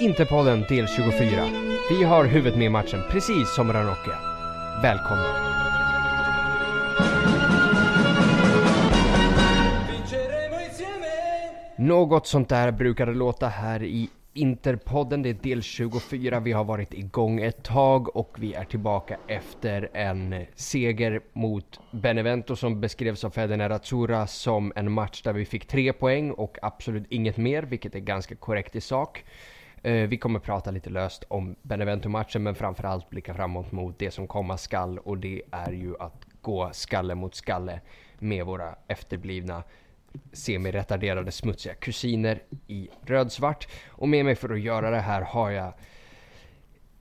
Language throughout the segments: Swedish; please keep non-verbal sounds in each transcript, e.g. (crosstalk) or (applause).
Interpodden del 24. Vi har huvudet med i matchen, precis som Ranocchia. Välkomna! Något sånt där brukar det låta här i Interpodden. Det är del 24. Vi har varit igång ett tag och vi är tillbaka efter en seger mot Benevento som beskrevs av Fede Nerazzurra som en match där vi fick tre poäng och absolut inget mer, vilket är ganska korrekt i sak. Eh, vi kommer prata lite löst om Benevento-matchen men framförallt blicka framåt mot det som komma skall och det är ju att gå skalle mot skalle med våra efterblivna semi-retarderade smutsiga kusiner i rödsvart. Och med mig för att göra det här har jag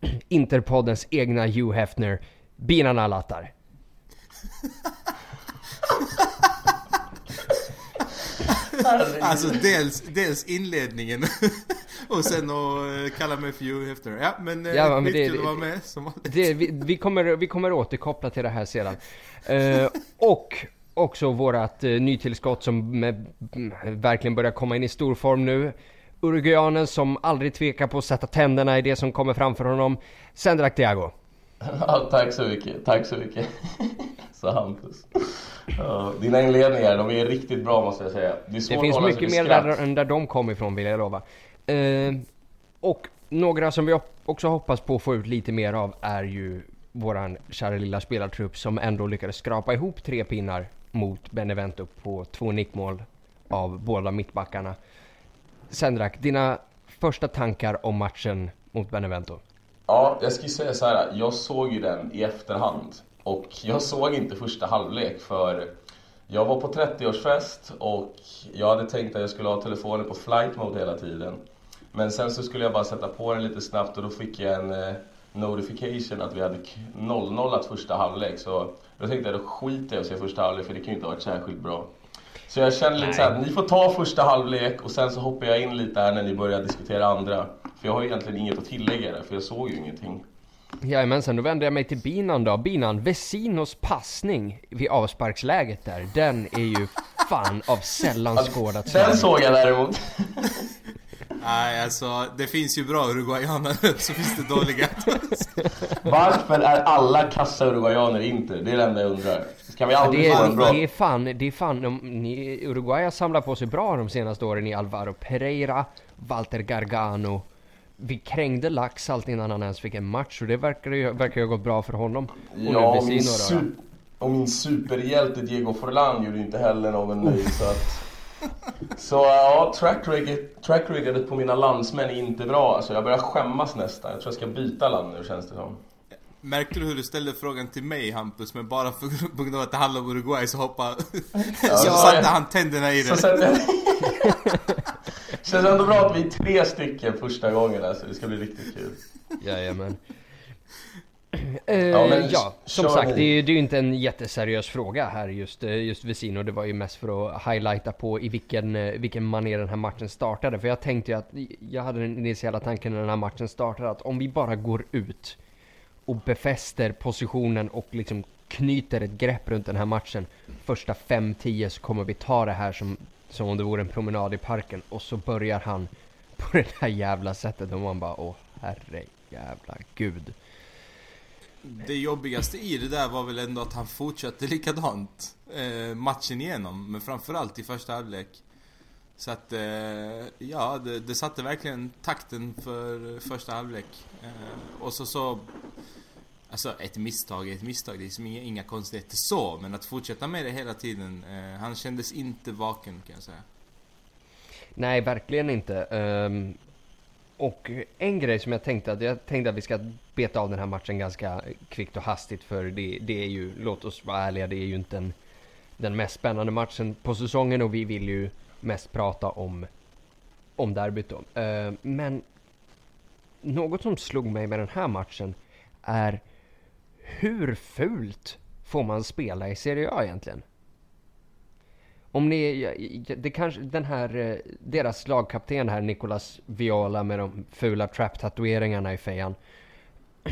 (clears throat) Interpoddens egna Hugh Hefner, Binan Alatar. (laughs) Alltså dels, dels inledningen (laughs) och sen att kalla mig för Hugh Hefner. Ja men, eh, Ja, men det- kul att vara med som vanligt. Det, vi, vi, kommer, vi kommer återkoppla till det här sedan. Eh, och också vårat uh, nytillskott som med, mm, verkligen börjar komma in i stor form nu. Uruguayanen som aldrig tvekar på att sätta tänderna i det som kommer framför honom. Sendrak Thiago. Ja, tack så mycket, tack så mycket. (laughs) Så Hampus. Ja, dina inledningar, de är riktigt bra måste jag säga. Det, Det finns mycket mer där, än där de kom ifrån vill jag lova. Eh, och några som vi också hoppas på att få ut lite mer av är ju våran kära lilla spelartrupp som ändå lyckades skrapa ihop tre pinnar mot Benevento på två nickmål av båda mittbackarna. Sendrak, dina första tankar om matchen mot Benevento? Ja, jag skulle säga så här. Jag såg ju den i efterhand. Och jag såg inte första halvlek för jag var på 30-årsfest och jag hade tänkt att jag skulle ha telefonen på flight mode hela tiden. Men sen så skulle jag bara sätta på den lite snabbt och då fick jag en eh, notification att vi hade k- 0-0 första halvlek. Så då tänkte jag då skiter jag i att se första halvlek för det kan ju inte ha varit särskilt bra. Så jag känner lite såhär, ni får ta första halvlek och sen så hoppar jag in lite här när ni börjar diskutera andra. För jag har ju egentligen inget att tillägga där, för jag såg ju ingenting. Jajamensan, då vänder jag mig till Binan då. Binan, Vesinos passning vid avsparksläget där, den är ju fan av sällan skådat slag. Den såg jag däremot. Nej alltså, det finns ju bra uruguayaner (laughs) så finns det dåliga. Varför är alla kassa uruguayaner inte? Det är det enda jag undrar. Kan vi aldrig Det få en är, bra... det är fan, det är fan, de, ni, Uruguay har samlat på sig bra de senaste åren i Alvaro Pereira, Walter Gargano. Vi krängde Laxalt innan han ens fick en match och det verkar ju, verkar ju ha gått bra för honom. Och nu Ja, och min, su- och min superhjälte Diego Forlan gjorde inte heller någon nöjd så att... (laughs) Så ja, track på mina landsmän är inte bra alltså. Jag börjar skämmas nästan. Jag tror jag ska byta land nu känns det som. Märkte du hur du ställde frågan till mig Hampus? Men bara för, på grund av att det handlar om Uruguay så hoppade... (laughs) så Ja. satte han tänderna i Så det. sen... Känns ändå bra att vi är tre stycken första gången alltså. Det ska bli riktigt kul. Jajamän. Eh, Ja, men ja, som sagt, det är, det är ju inte en jätteseriös fråga här just, eh, just Vesino. Det var ju mest för att highlighta på i vilken, eh, vilken manér den här matchen startade. För jag tänkte ju att, jag hade den initiala tanken när den här matchen startade att om vi bara går ut och befäster positionen och liksom knyter ett grepp runt den här matchen första 5-10 så kommer vi ta det här som, som om det vore en promenad i parken och så börjar han (laughs) på det här jävla sättet och man bara åh herre jävla gud. Det jobbigaste i det där var väl ändå att han fortsatte (laughs) likadant eh, matchen igenom. Men framförallt i första halvlek. Så att, eh, ja, det, det satte verkligen takten för första halvlek. Eh, och så så... Alltså ett misstag är ett misstag, det är liksom inga, inga konstigheter så. Men att fortsätta med det hela tiden. Eh, han kändes inte vaken kan jag säga. Nej, verkligen inte. Um, och en grej som jag tänkte att jag tänkte att vi ska beta av den här matchen ganska kvickt och hastigt för det, det är ju, låt oss vara ärliga, det är ju inte den, den mest spännande matchen på säsongen och vi vill ju mest prata om, om derbyt då. Uh, men något som slog mig med den här matchen är hur fult får man spela i Serie A egentligen? Om ni, det kanske, den här, eh, deras lagkapten här, Nicolas Viola med de fula trap-tatueringarna i fejan. (clears throat)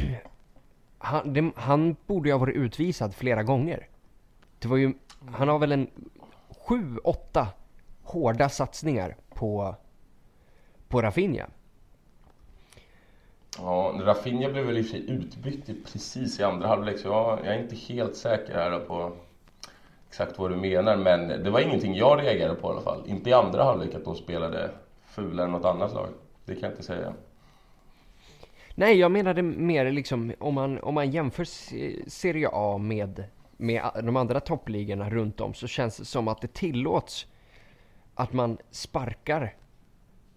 Han, det, han borde ju ha varit utvisad flera gånger. Det var ju, han har väl en sju, åtta hårda satsningar på, på Rafinha. Ja, Rafinha blev väl i och för sig utbytt precis i andra halvlek så jag, jag är inte helt säker här på exakt vad du menar men det var ingenting jag reagerade på i alla fall. Inte i andra halvlek att de spelade fulare än något annat lag. Det kan jag inte säga. Nej, jag menade mer liksom om man, om man jämför Serie A med, med de andra toppligorna runt om så känns det som att det tillåts att man sparkar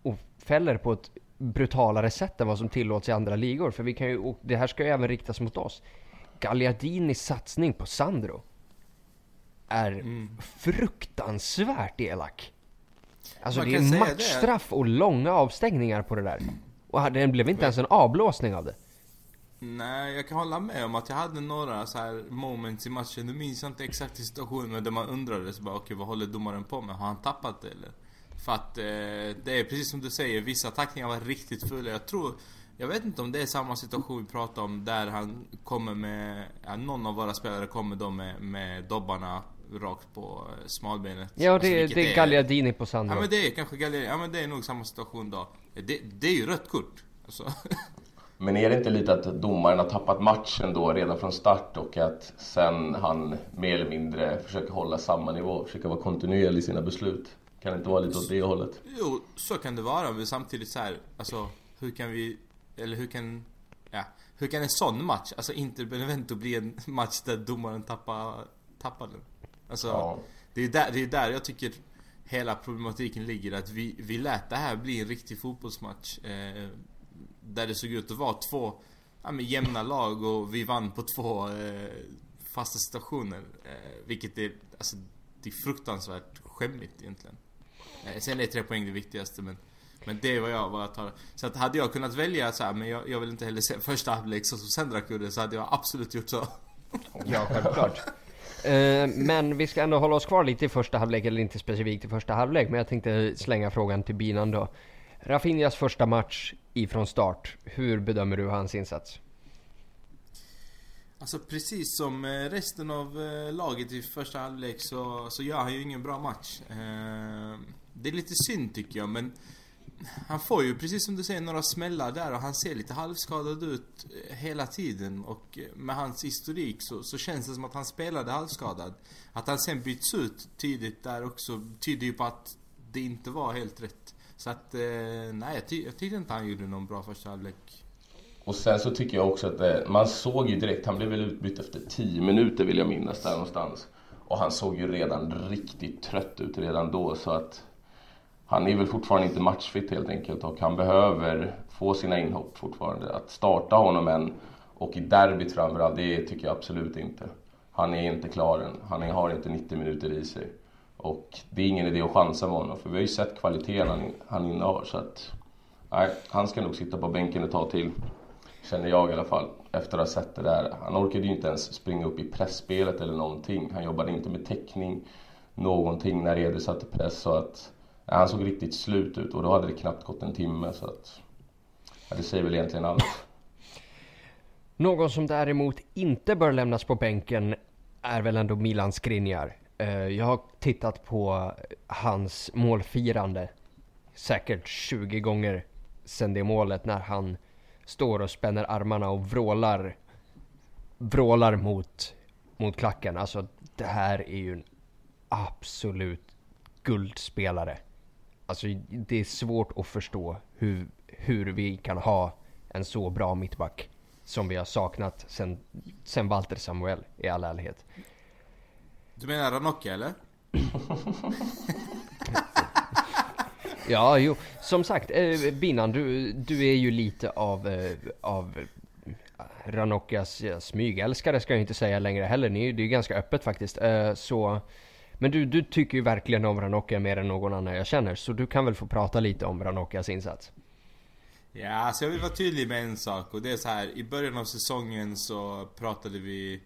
och fäller på ett brutalare sätt än vad som tillåts i andra ligor. För vi kan ju, och det här ska ju även riktas mot oss. Gagliardinis satsning på Sandro är mm. fruktansvärt elak. Alltså man det är matchstraff och långa avstängningar på det där. Och det blev inte ens en avblåsning av det. Nej, jag kan hålla med om att jag hade några så här moments i matchen. Nu minns jag inte exakt situationen, men där man undrade så bara, okej, okay, vad håller domaren på med? Har han tappat det eller? För att eh, det är precis som du säger, vissa tacklingar var riktigt fulla. Jag tror, jag vet inte om det är samma situation vi pratar om där han kommer med, ja, någon av våra spelare kommer då med, med dobbarna rakt på eh, smalbenet. Ja, det, alltså, det är Gagliardini på Sandro. Ja men det är kanske Gagliardini, ja men det är nog samma situation då. Det, det är ju rött kort. Alltså. (laughs) Men är det inte lite att domaren har tappat matchen då redan från start och att sen han mer eller mindre försöker hålla samma nivå, försöker vara kontinuerlig i sina beslut? Kan det inte vara lite åt det hållet? Jo, så kan det vara, men samtidigt så här, alltså hur kan vi, eller hur kan, ja, hur kan en sån match, alltså Inter Benevento bli en match där domaren tappar, tappar den? Alltså, ja. det är där, det är där jag tycker hela problematiken ligger, att vi, vi lät det här bli en riktig fotbollsmatch. Eh, där det såg ut att vara två ja, men jämna lag och vi vann på två eh, fasta situationer. Eh, vilket är, alltså, det är fruktansvärt skämmigt egentligen. Eh, sen är tre poäng det viktigaste men men det var jag, vad jag tar. Så att hade jag kunnat välja så här, men jag, jag vill inte heller se första halvlek så som Sendrak gjorde, så hade jag absolut gjort så. (laughs) Ja, självklart. Uh, men vi ska ändå hålla oss kvar lite i första halvlek, eller inte specifikt i första halvlek, men jag tänkte slänga frågan till Binan då. Rafinhas första match ifrån start, hur bedömer du hans insats? Alltså precis som eh, resten av laget i första halvlek så, så gör han ju ingen bra match. Det är lite synd tycker jag men han får ju precis som du säger några smällar där och han ser lite halvskadad ut eh, hela tiden och eh, med hans historik så, så känns det som att han spelade halvskadad. Att han sen byts ut tidigt där också tyder ju på att det inte var helt rätt. Så att, eh, nej jag, ty jag tyckte inte han gjorde någon bra första halvlek. Och sen så tycker jag också att det, man såg ju direkt, han blev väl utbytt efter 10 minuter vill jag minnas där någonstans. Och han såg ju redan riktigt trött ut redan då så att han är väl fortfarande inte matchfit helt enkelt och han behöver få sina inhopp fortfarande. Att starta honom än och i derbyt framförallt, det tycker jag absolut inte. Han är inte klar än. Han har inte 90 minuter i sig. Och det är ingen idé att chansa med honom för vi har ju sett kvaliteten han, han innehar så att... Nej, han ska nog sitta på bänken ett tag till. Känner jag i alla fall. Efter att ha sett det där. Han orkade ju inte ens springa upp i pressspelet eller någonting. Han jobbade inte med täckning. Någonting när Eder satte press så att... Han såg riktigt slut ut och då hade det knappt gått en timme så att... Ja, det säger väl egentligen allt. Någon som däremot inte bör lämnas på bänken är väl ändå Milan Skriniar. Eh, jag har tittat på hans målfirande säkert 20 gånger sen det målet när han står och spänner armarna och vrålar vrålar mot, mot klacken. Alltså det här är ju en absolut guldspelare. Alltså det är svårt att förstå hur, hur vi kan ha en så bra mittback som vi har saknat sen, sen Walter Samuel i all ärlighet. Du menar Ranocchia eller? (laughs) ja, jo. Som sagt, eh, Binan, du, du är ju lite av, eh, av Ranocchias smygälskare ska jag inte säga längre heller. Ni, det är ju ganska öppet faktiskt. Eh, så men du, du tycker ju verkligen om Ranocchia mer än någon annan jag känner, så du kan väl få prata lite om Ranocchias insats? Ja, alltså jag vill vara tydlig med en sak och det är så här. i början av säsongen så pratade vi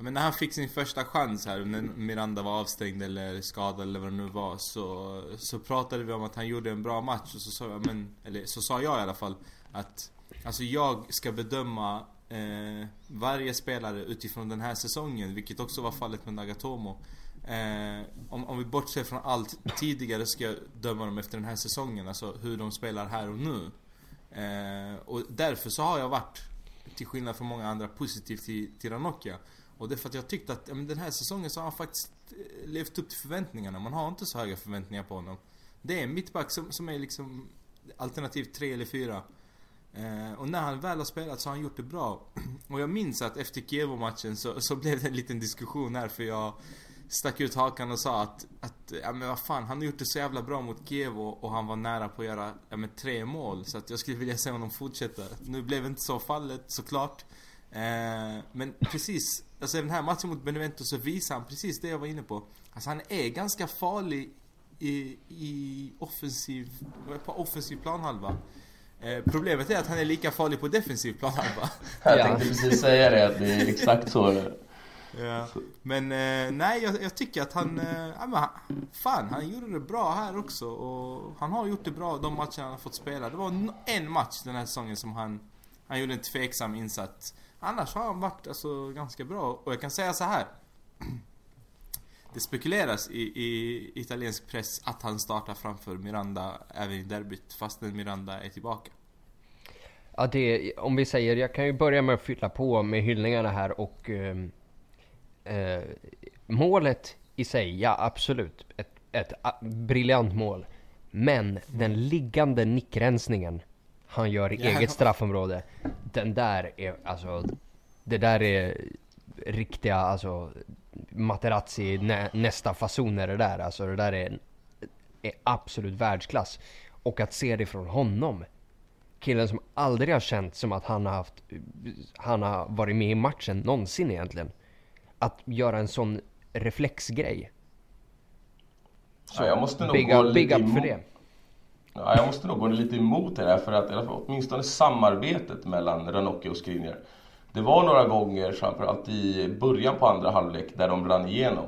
men när han fick sin första chans här, när Miranda var avstängd eller skadad eller vad det nu var Så, så pratade vi om att han gjorde en bra match och så sa jag, men, eller så sa jag i alla fall Att Alltså jag ska bedöma eh, varje spelare utifrån den här säsongen, vilket också var fallet med Nagatomo Eh, om, om vi bortser från allt tidigare ska jag döma dem efter den här säsongen, alltså hur de spelar här och nu. Eh, och därför så har jag varit, till skillnad från många andra, positiv till, till Ranocchia. Och det är för att jag tyckte att men den här säsongen så har han faktiskt eh, levt upp till förväntningarna. Man har inte så höga förväntningar på honom. Det är en mittback som, som är liksom alternativ 3 eller 4. Eh, och när han väl har spelat så har han gjort det bra. (clears throat) Och jag minns att efter Kievo-matchen så, så blev det en liten diskussion här för jag stack ut hakan och sa att, att ja men vad fan, han har gjort det så jävla bra mot Kiev och han var nära på att göra, ja men tre mål. Så att jag skulle vilja se honom fortsätta. Nu blev inte så fallet såklart. Eh, men precis, alltså den här matchen mot Benevento så visar han precis det jag var inne på. Alltså han är ganska farlig i, i offensiv, på offensiv planhalva. Eh, problemet är att han är lika farlig på defensiv planhalva. Jag tänkte precis säga det, att det är exakt så Ja. Men eh, nej, jag, jag, tycker att han, eh, ja, men, fan han gjorde det bra här också och han har gjort det bra de matcherna han har fått spela. Det var en match den här säsongen som han, han gjorde en tveksam insats. Annars har han varit alltså, ganska bra och jag kan säga så här. (clears throat) Det spekuleras i, i italiensk press att han startar framför Miranda även i derbyt fastän Miranda är tillbaka. Ja, det, om vi säger, jag kan ju börja med att fylla på med hyllningarna här och eh, eh, målet i sig, ja absolut, ett, ett briljant mål. Men den liggande nickrensningen han gör i eget straffområde, den där är alltså, det där är riktiga alltså Materazzi nä, nästa fasoner det där. Alltså det där är, är absolut världsklass. Och att se det från honom. Killen som aldrig har känt som att han har haft, han har varit med i matchen någonsin egentligen. Att göra en sån reflexgrej. Så ja, jag måste nog big gå up, big up för det. Ja, jag måste nog gå lite emot det här för att åtminstone samarbetet mellan Ranocchio och Skriniar det var några gånger, framförallt i början på andra halvlek, där de rann igenom.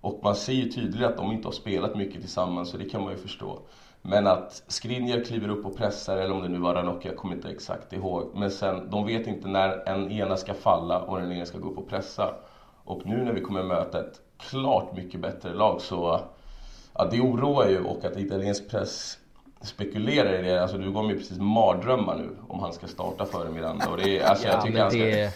Och man ser ju tydligt att de inte har spelat mycket tillsammans, så det kan man ju förstå. Men att Skriniar kliver upp och pressar, eller om det nu var Ranocchia, jag kommer inte exakt ihåg. Men sen, de vet inte när en ena ska falla och den ena ska gå upp och pressa. Och nu när vi kommer möta ett klart mycket bättre lag så... Ja, det oroar ju och att italiensk press spekulerar i det. Alltså du gav mig precis mardrömmar nu om han ska starta före Miranda. Och det, alltså, ja, jag tycker men ska... det,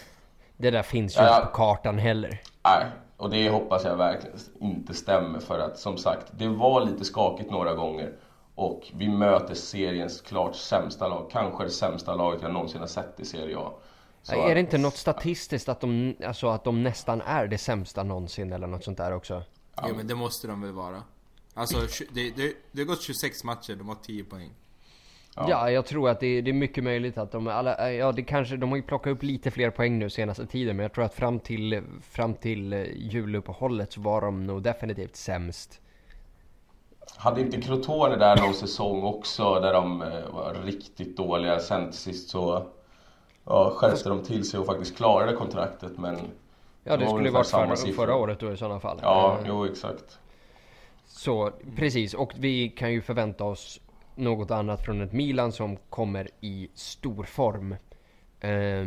det där finns ju ja, inte på kartan heller. Nej, och det hoppas jag verkligen inte stämmer för att som sagt, det var lite skakigt några gånger. Och vi möter seriens klart sämsta lag. Kanske det sämsta laget jag någonsin har sett i Serie A. Så är det inte något statistiskt att de, alltså att de nästan är det sämsta någonsin eller något sånt där också? Ja, men det måste de väl vara. Alltså, det, det, det har gått 26 matcher, de har 10 poäng. Ja. ja, jag tror att det, det, är mycket möjligt att de alla, ja det kanske, de har ju plockat upp lite fler poäng nu senaste tiden, men jag tror att fram till, fram till eh, juluppehållet så var de nog definitivt sämst. Hade inte Crotone där någon säsong också där de eh, var riktigt dåliga? Sen till sist så ja, skärpte de till sig och faktiskt klarade kontraktet, men... Ja, det, det skulle varit förra, förra året då i sådana fall. Ja, uh, jo exakt. Så precis, och vi kan ju förvänta oss något annat från ett Milan som kommer i stor form. Eh,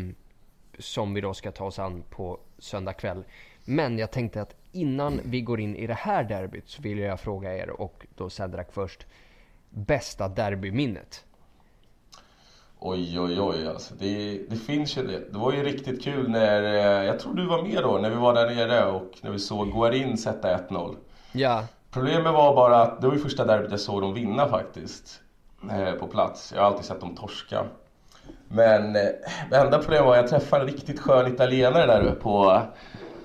som vi då ska ta oss an på söndag kväll. Men jag tänkte att innan vi går in i det här derbyt så vill jag fråga er och då Cedrak först. Bästa derbyminnet? Oj, oj, oj alltså. Det, det finns ju det. Det var ju riktigt kul när, eh, jag tror du var med då, när vi var där nere och när vi såg Guarin sätta 1-0. Ja. Problemet var bara att det var ju första derbyt jag såg dem vinna faktiskt. Eh, på plats. Jag har alltid sett dem torska. Men eh, det enda problemet var att jag träffade en riktigt skön italienare där uppe på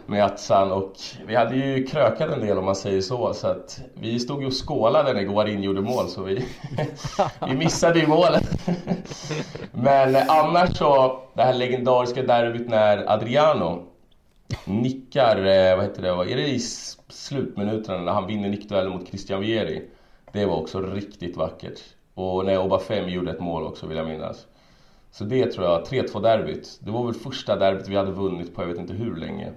Meazan och vi hade ju krökat en del om man säger så. Så att vi stod ju och skålade när Guarin gjorde mål så vi, (laughs) vi missade ju målet. (laughs) Men annars så, det här legendariska derbyt när Adriano nickar, eh, vad heter det, är det i slutminuterna när han vinner nickduellen mot Christian Vieri. Det var också riktigt vackert. Och när Obafemi gjorde ett mål också vill jag minnas. Så det tror jag, 3-2 derbyt. Det var väl första derbyt vi hade vunnit på jag vet inte hur länge.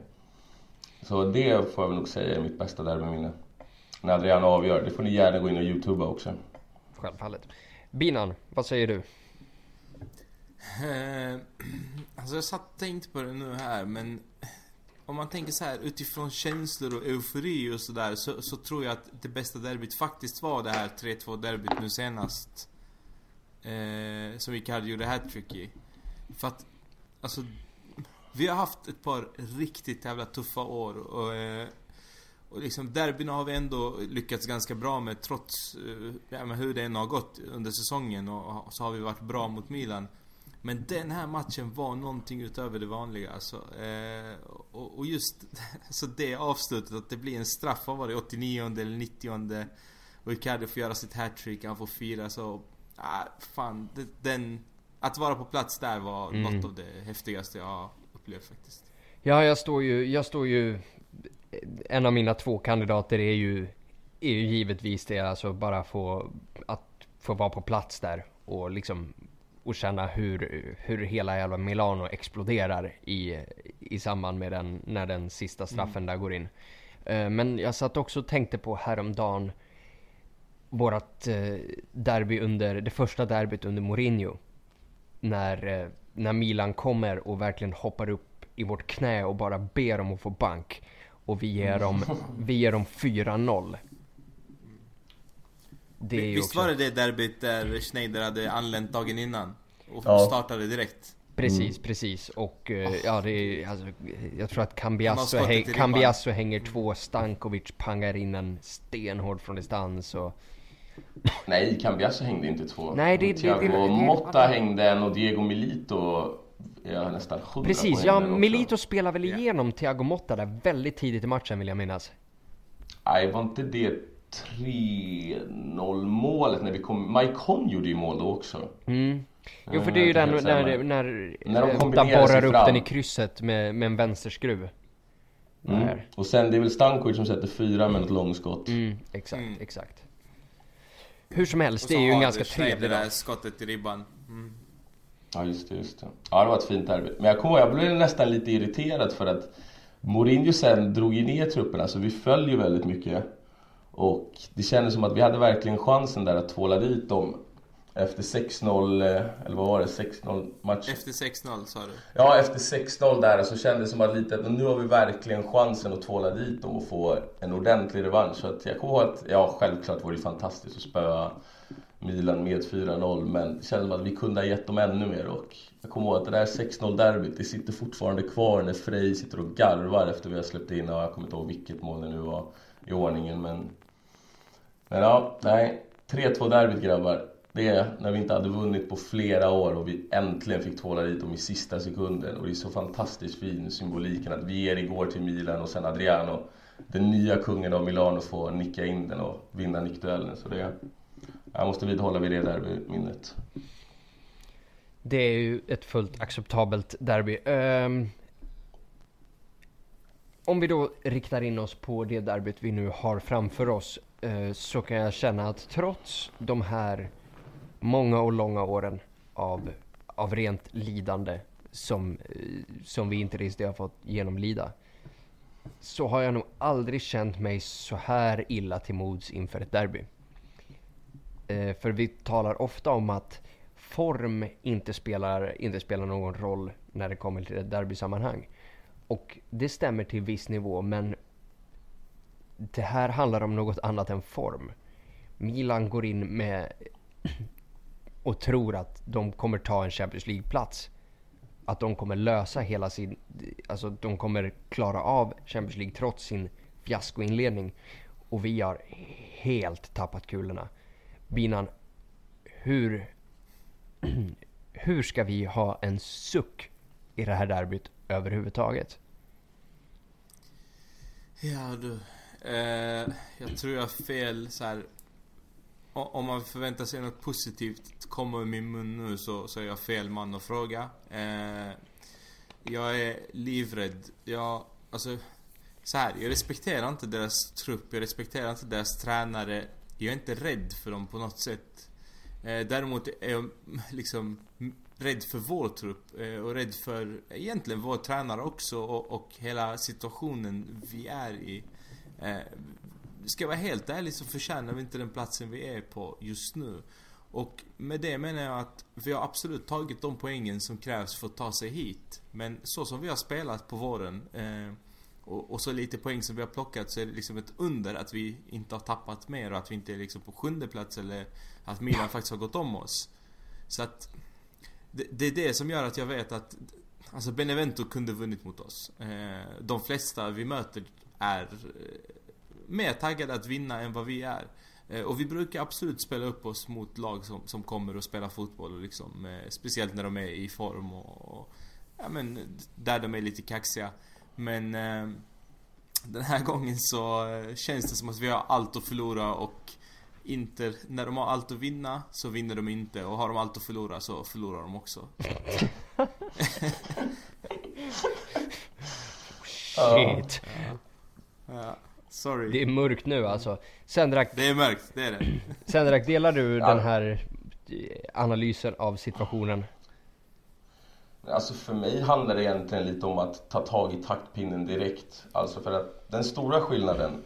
Så det får jag väl nog säga är mitt bästa derbyminne. När Adriano avgör. Det får ni gärna gå in och youtuba också. Självfallet. Binan, vad säger du? Eh, (clears throat) alltså jag satt och tänkte på det nu här men om man tänker så här utifrån känslor och eufori och sådär så, så tror jag att det bästa derbyt faktiskt var det här 3-2 derbyt nu senast. Eh, som Icardi gjorde hattrick i. För att, alltså, vi har haft ett par riktigt jävla tuffa år och, eh, och liksom derbyna har vi ändå lyckats ganska bra med trots eh, ja, men hur det än har gått under säsongen och, och så har vi varit bra mot Milan. Men den här matchen var någonting utöver det vanliga alltså. Eh, och, och, just (laughs) alltså det avslutet, att det blir en straff, vad var det, 89 eller 90 Och Icardi får göra sitt hattrick, han får fira så... Ah, fan, det, den... Att vara på plats där var mm. något av det häftigaste jag har upplevt faktiskt. Ja, jag står ju, jag står ju... En av mina två kandidater är ju, är ju givetvis det, alltså bara få, att få vara på plats där och liksom och känna hur, hur hela jävla Milano exploderar i, i samband med den, när den sista straffen mm. där går in. Uh, men jag satt också och tänkte på häromdagen vårat uh, derby under, det första derbyt under Mourinho. När, uh, när Milan kommer och verkligen hoppar upp i vårt knä och bara ber om att få bank. Och vi ger dem, vi ger dem 4-0. Det Visst också... var det det derbyt där Schneider hade anlänt dagen innan? Och ja. startade direkt? Precis, mm. precis. Och uh, ja, det är, alltså, jag tror att Cambiasso, häng, Cambiasso hänger två, Stankovic pangar in en stenhård från distans och... Nej, Cambiasso hängde inte två. Nej, det, Thiago det, det, det, Motta hängde en och Diego Milito Ja, nästan Precis, ja Milito spelar väl igenom yeah. Thiago Motta där väldigt tidigt i matchen vill jag minnas. Nej, var inte det 3-0 målet när vi kom... Maikon gjorde ju mål då också. Mm. Jo för det är ju den när, när, när, när de borrar upp den i krysset med, med en vänsterskruv. Mm. Och sen det är väl Stankovic som sätter fyra med ett långskott. Mm, exakt, mm. exakt. Hur som helst, det är ju en ganska trevlig det där skottet i ribban. Mm. Ja just det, just det. Ja det var ett fint derby. Men jag kommer jag blev nästan lite irriterad för att Mourinho sen drog ju ner trupperna så vi föll ju väldigt mycket. Och det kändes som att vi hade verkligen chansen där att tvåla dit dem efter 6-0, eh, eller vad var det? 6-0 match? Efter 6-0 sa du? Ja, efter 6-0 där så kändes det som att lite, nu har vi verkligen chansen att tvåla dit dem och få en ordentlig revansch. Så att jag kommer ihåg att, ja självklart var det fantastiskt att spöa Milan med 4-0 men det kändes som att vi kunde ha gett dem ännu mer och jag kommer ihåg att det där 6-0 derbyt, det sitter fortfarande kvar när Frej sitter och garvar efter vi har släppt in, ja, jag kommer inte ihåg vilket mål det nu var i ordningen men... Men ja, nej. 3-2 derbyt grabbar. Det när vi inte hade vunnit på flera år och vi äntligen fick tvåla dit dem i sista sekunden. Och det är så fantastiskt fin symboliken att Vieri går till Milan och sen Adriano, den nya kungen av Milano, får nicka in den och vinna nickduellen. Så det, jag måste vidhålla vid det derbyminnet. Det är ju ett fullt acceptabelt derby. Um, om vi då riktar in oss på det derbyt vi nu har framför oss uh, så kan jag känna att trots de här många och långa åren av, av rent lidande som, eh, som vi inte riktigt har fått genomlida. Så har jag nog aldrig känt mig så här illa till mods inför ett derby. Eh, för vi talar ofta om att form inte spelar, inte spelar någon roll när det kommer till ett derbysammanhang. Och det stämmer till viss nivå, men det här handlar om något annat än form. Milan går in med och tror att de kommer ta en Champions League-plats. Att de kommer lösa hela sin... Alltså de kommer klara av Champions League trots sin fiaskoinledning. Och vi har helt tappat kulorna. Binan, hur... (clears throat) hur ska vi ha en suck i det här derbyt överhuvudtaget? Ja du. Eh, jag tror jag har fel så här om man förväntar sig något positivt komma ur min mun nu så, så är jag fel man att fråga. Eh, jag är livrädd. Jag, alltså, så här, jag respekterar inte deras trupp, jag respekterar inte deras tränare. Jag är inte rädd för dem på något sätt. Eh, däremot är jag (laughs) liksom rädd för vår trupp eh, och rädd för egentligen vår tränare också och, och hela situationen vi är i. Eh, ska jag vara helt ärlig så förtjänar vi inte den platsen vi är på just nu. Och med det menar jag att vi har absolut tagit de poängen som krävs för att ta sig hit. Men så som vi har spelat på våren eh, och, och, så lite poäng som vi har plockat så är det liksom ett under att vi inte har tappat mer och att vi inte är liksom på sjunde plats eller att Milan faktiskt har gått om oss. Så att det, det är det som gör att jag vet att Alltså Benevento kunde vunnit mot oss. Eh, de flesta vi möter är mer taggade att vinna än vad vi är. Eh, och vi brukar absolut spela upp oss mot lag som, som kommer och spelar fotboll liksom. Speciellt när de är i form och, och ja men där de är lite kaxiga. Men den här gången så känns det som att vi har allt att förlora och Inter, när de har allt att vinna så vinner de inte och har de allt att förlora så förlorar de också. (laughs) Shit. Ja. Ja. Sorry. Det är mörkt nu alltså. Sendrak, det är mörkt, det är det. (clears throat) Sendrak, delar du Ja. den här eh, analysen av situationen? Alltså för mig handlar det egentligen lite om att ta tag i taktpinnen direkt. Alltså för att den stora skillnaden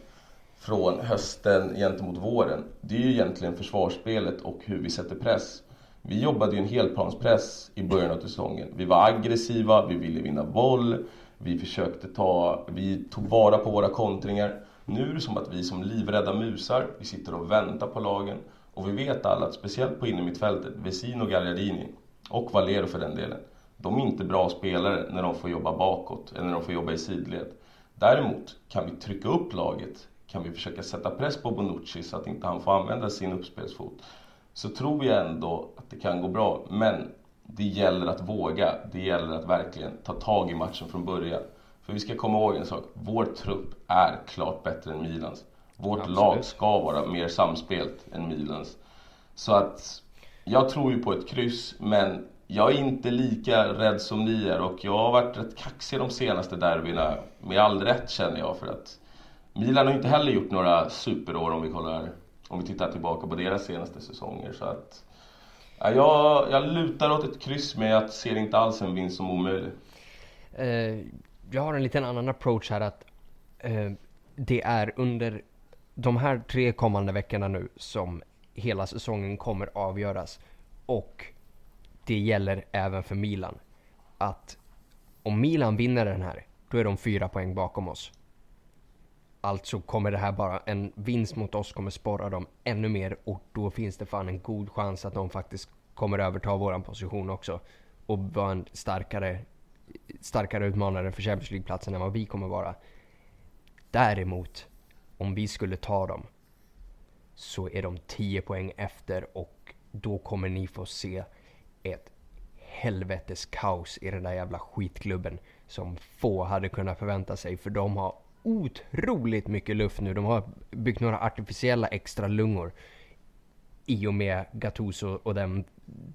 från hösten gentemot våren, det är ju egentligen försvarsspelet och hur vi sätter press. Vi jobbade ju en helplanspress i början av säsongen. Vi var aggressiva, vi ville vinna boll, vi försökte ta, vi tog vara på våra kontringar. Nu är det som att vi som livrädda musar, vi sitter och väntar på lagen. Och vi vet alla att speciellt på innermittfältet, Vesino Gagliardini och Valero för den delen, de är inte bra spelare när de får jobba bakåt eller när de får jobba i sidled. Däremot kan vi trycka upp laget, kan vi försöka sätta press på Bonucci så att inte han får använda sin uppspelsfot. Så tror jag ändå att det kan gå bra. Men det gäller att våga. Det gäller att verkligen ta tag i matchen från början. För vi ska komma ihåg en sak. Vår trupp är klart bättre än Milans. Vårt Absolut. lag ska vara mer samspelt än Milans. Så att jag tror ju på ett kryss, men jag är inte lika rädd som ni är och jag har varit rätt kaxig de senaste derbyna. Med all rätt känner jag för att Milan har inte heller gjort några superår om vi kollar om vi tittar tillbaka på deras senaste säsonger. Så att, ja, jag, jag lutar åt ett kryss men jag ser inte alls en vinst som omöjlig. Eh, jag har en liten annan approach här att eh, det är under de här tre kommande veckorna nu som hela säsongen kommer avgöras. Och det gäller även för Milan. Att om Milan vinner den här, då är de fyra poäng bakom oss. Alltså kommer det här bara, en vinst mot oss kommer sporra dem ännu mer och då finns det fan en god chans att de faktiskt kommer överta våran position också. Och vara en starkare, starkare utmanare för Champions League-platsen än vad vi kommer vara. Däremot, om vi skulle ta dem så är de 10 poäng efter och då kommer ni få se ett helvetes kaos i den där jävla skitklubben som få hade kunnat förvänta sig för de har otroligt mycket luft nu. De har byggt några artificiella extra lungor i och med Gattuso och den,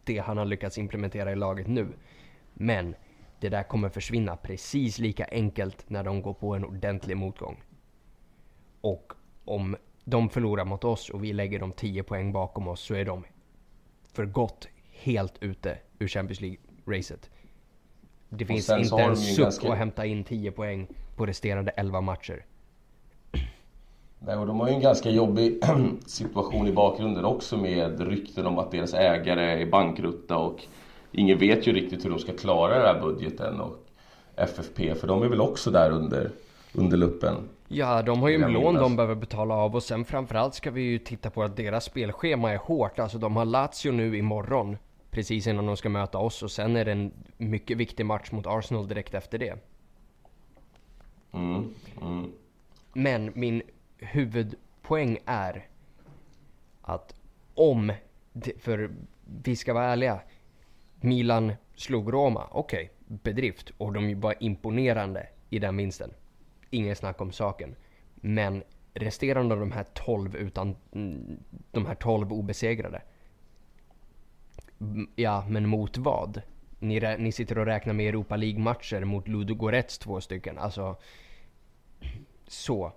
det han har lyckats implementera i laget nu. Men det där kommer försvinna precis lika enkelt när de går på en ordentlig motgång. Och om de förlorar mot oss och vi lägger dem 10 poäng bakom oss så är de för gott helt ute ur Champions League-racet. Det finns inte en suck ganska- att hämta in 10 poäng på resterande 11 matcher. Nej, och de har ju en ganska jobbig (clears throat) situation i bakgrunden också med rykten om att deras ägare är bankrutta och ingen vet ju riktigt hur de ska klara den här budgeten och FFP för de är väl också där under, under luppen. Ja, de har ju Jag lån de behöver betala av och sen framförallt ska vi ju titta på att deras spelschema är hårt. Alltså de har Lazio nu imorgon. Precis innan de ska möta oss och sen är det en mycket viktig match mot Arsenal direkt efter det. Mm, mm. Men min huvudpoäng är att om, för vi ska vara ärliga, Milan slog Roma, okej, bedrift och de var imponerande i den vinsten. Ingen snack om saken. Men resterande av de här 12 utan, mm, de här 12 obesegrade. Ja, men mot vad? Ni, ni sitter och räknar med Europa League-matcher mot Ludogorets två stycken. Alltså, så.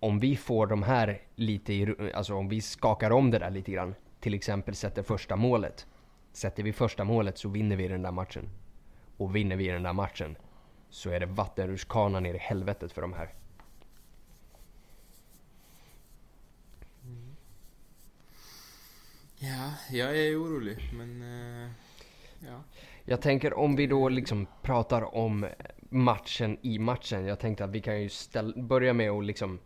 Om vi får de här lite i, alltså om vi skakar om det där lite grann. Till exempel sätter första målet. Sätter vi första målet så vinner vi den där matchen. Och vinner vi den där matchen så är det vattenrutschkana ner i helvetet för de här. Ja, jag är orolig men... eh, ja. Jag tänker om vi då liksom pratar om matchen i matchen. Jag tänkte att vi kan ju ställ, börja med att liksom...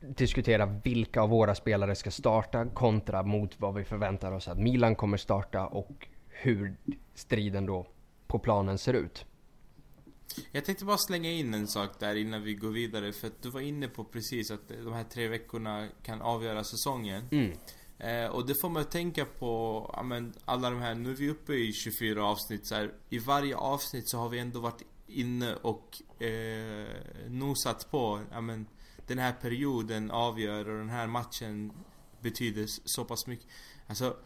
diskutera vilka av våra spelare ska starta kontra mot vad vi förväntar oss att Milan kommer starta och hur striden då på planen ser ut. Jag tänkte bara slänga in en sak där innan vi går vidare för att du var inne på precis att de här tre veckorna kan avgöra säsongen. Mm. Eh, och det får man tänka på, ja, men, alla de här, nu är vi uppe i 24 avsnitt så här, I varje avsnitt så har vi ändå varit inne och eh, nosat på, ja men den här perioden avgör och den här matchen betyder så pass mycket. Alltså,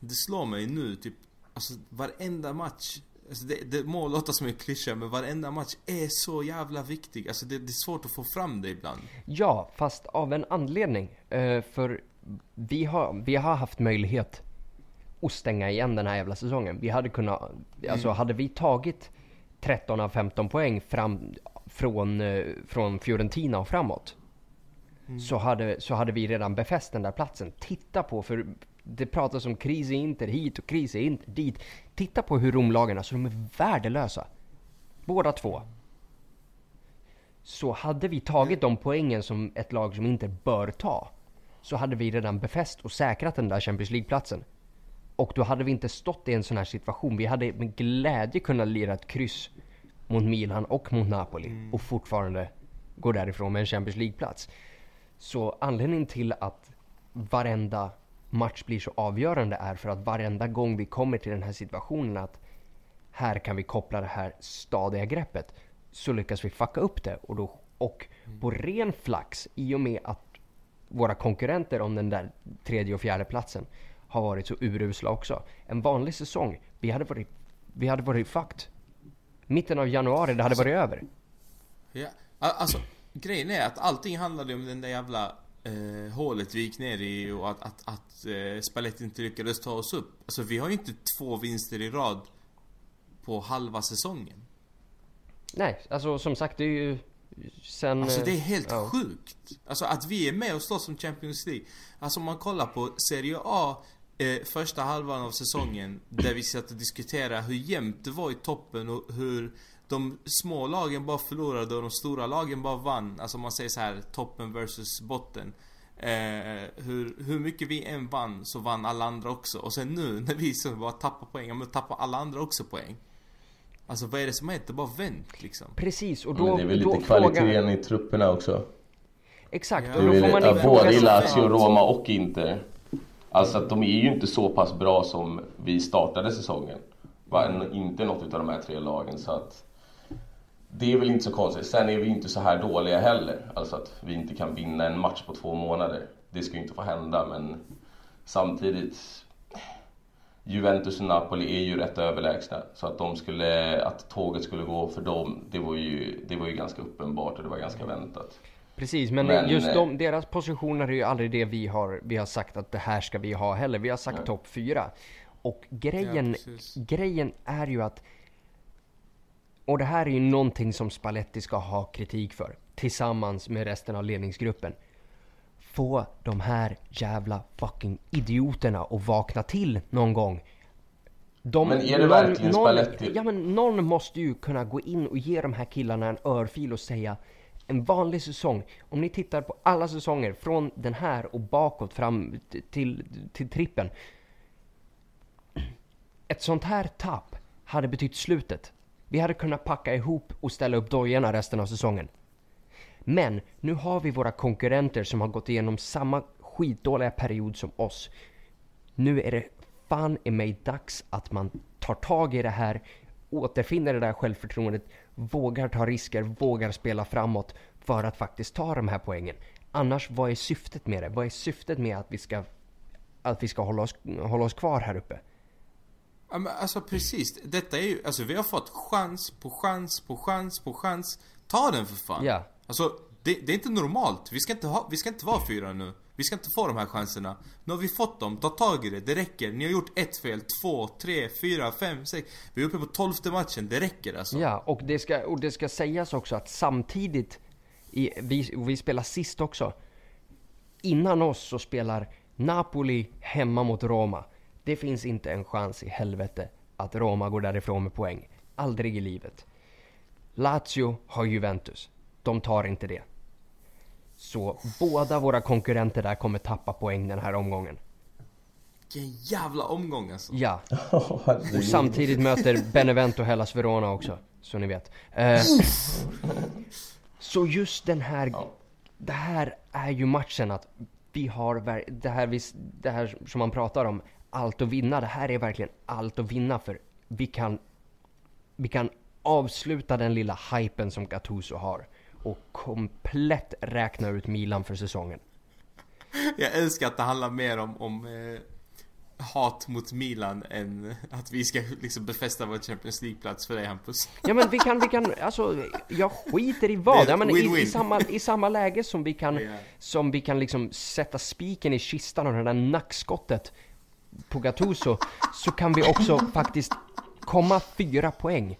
det slår mig nu typ, alltså varenda match Alltså det, det må låta som en klyscha men varenda match är så jävla viktig. Alltså det, det är svårt att få fram det ibland. Ja, fast av en anledning. Eh, för vi har, vi har haft möjlighet att stänga igen den här jävla säsongen. Vi hade kunnat, alltså hade vi tagit 13 av 15 poäng fram, från, eh, från Fiorentina och framåt. Så, hade, så hade vi redan befäst den där platsen. Titta på, för det pratas om kris i Inter hit och kris i Inter dit. Titta på hur Romlagen, alltså de är värdelösa. Båda två. Så hade vi tagit de poängen som ett lag som inte bör ta, så hade vi redan befäst och säkrat den där Champions League-platsen. Och då hade vi inte stått i en sån här situation. Vi hade med glädje kunnat lira ett kryss mot Milan och mot Napoli och fortfarande gå därifrån med en Champions League-plats. Så anledningen till att varenda match blir så avgörande är för att varenda gång vi kommer till den här situationen att här kan vi koppla det här stadiga greppet så lyckas vi fucka upp det och, då, och på ren flax i och med att våra konkurrenter om den där tredje och fjärde platsen har varit så urusla också. En vanlig säsong, vi hade varit, vi hade varit fucked. Mitten av januari, det hade varit över. Ja, alltså grejen är att allting handlade om den där jävla eh, hålet vi gick ner i och att, att, att eh, Spalletti inte lyckades ta oss upp. Alltså vi har ju inte två vinster i rad på halva säsongen. Nej, alltså som sagt det är ju sen... Alltså det är eh, helt ja. sjukt. Alltså att vi är med och slåss om Champions League. Alltså om man kollar på Serie A eh, första halvan av säsongen där vi satt och diskuterade hur jämnt det var i toppen och hur de små lagen bara förlorade och de stora lagen bara vann. Alltså om man säger så här toppen versus botten. Eh, hur, hur mycket vi än vann så vann alla andra också. Och sen nu när vi så bara tappar poäng, ja men tappar alla andra också poäng. Alltså vad är det som hänt? Det har bara vänt liksom. Precis, och då... Men det är väl lite kvaliteten frågar- i trupperna också. Exakt, Ja. och då får man ja, både i. Lazio, Roma och Inter. Alltså att de är ju inte så pass bra som vi startade säsongen. Inte något utav de här tre lagen så att det är väl inte så konstigt. Sen är vi inte så här dåliga heller. Alltså att vi inte kan vinna en match på två månader. Det ska ju inte få hända men samtidigt Juventus och Napoli är ju rätt överlägsna. Så att de skulle, att tåget skulle gå för dem, det var ju, det var ju ganska uppenbart och det var ganska väntat. Precis, men, Men, just eh, de, deras positioner är ju aldrig det vi har, vi har sagt att det här ska vi ha heller. Vi har sagt topp fyra. Och grejen, Ja, grejen är ju att och det här är ju någonting som Spalletti ska ha kritik för. Tillsammans med resten av ledningsgruppen. Få de här jävla fucking idioterna att vakna till någon gång. De, Men är det verkligen någon, Spalletti? Ja men någon måste ju kunna gå in och ge de här killarna en örfil och säga en vanlig säsong, om ni tittar på alla säsonger från den här och bakåt fram till, till trippen. Ett sånt här tapp hade betytt slutet. Vi hade kunnat packa ihop och ställa upp dojorna resten av säsongen. Men nu har vi våra konkurrenter som har gått igenom samma skitdåliga period som oss. Nu är det fan i mig dags att man tar tag i det här, återfinner det där självförtroendet, vågar ta risker, vågar spela framåt för att faktiskt ta de här poängen. Annars, vad är syftet med det? Vad är syftet med att vi ska, att vi ska hålla, oss, hålla oss kvar här uppe? Ja, men alltså precis. Detta är ju, alltså vi har fått chans på chans på chans på chans. Ta den för fan. Ja. Alltså, det, det är inte normalt. Vi ska inte, ha, vi ska inte vara fyra nu. Vi ska inte få de här chanserna. Nu har vi fått dem, ta tag i det. Det räcker. Ni har gjort ett fel, två, tre, fyra, fem, sex. Vi är uppe på tolfte matchen. Det räcker alltså. Ja, och det ska, och det ska sägas också att samtidigt, i, vi, vi spelar sist också, innan oss så spelar Napoli hemma mot Roma. Det finns inte en chans i helvete att Roma går därifrån med poäng. Aldrig i livet. Lazio har Juventus. De tar inte det. Så båda våra konkurrenter där kommer tappa poäng den här omgången. Vilken jävla omgång alltså. Ja, (laughs) och samtidigt möter Benevento Hellas Verona också, så ni vet. Eh, så just den här, det här är ju matchen att vi har, det här, vi, det här som man pratar om, allt att vinna. Det här är verkligen allt att vinna för vi kan, vi kan avsluta den lilla hypen som Gattuso har och komplett räkna ut Milan för säsongen. Jag älskar att det handlar mer om, om eh, hat mot Milan än att vi ska liksom befästa vår Champions League-plats för dig Hampus. Ja men vi kan, vi kan, alltså jag skiter i vad. Ja, men i, win-win. i, samma, I samma läge som vi kan, Ja. som vi kan liksom sätta spiken i kistan och det där nackskottet på Gattuso så kan vi också faktiskt komma fyra poäng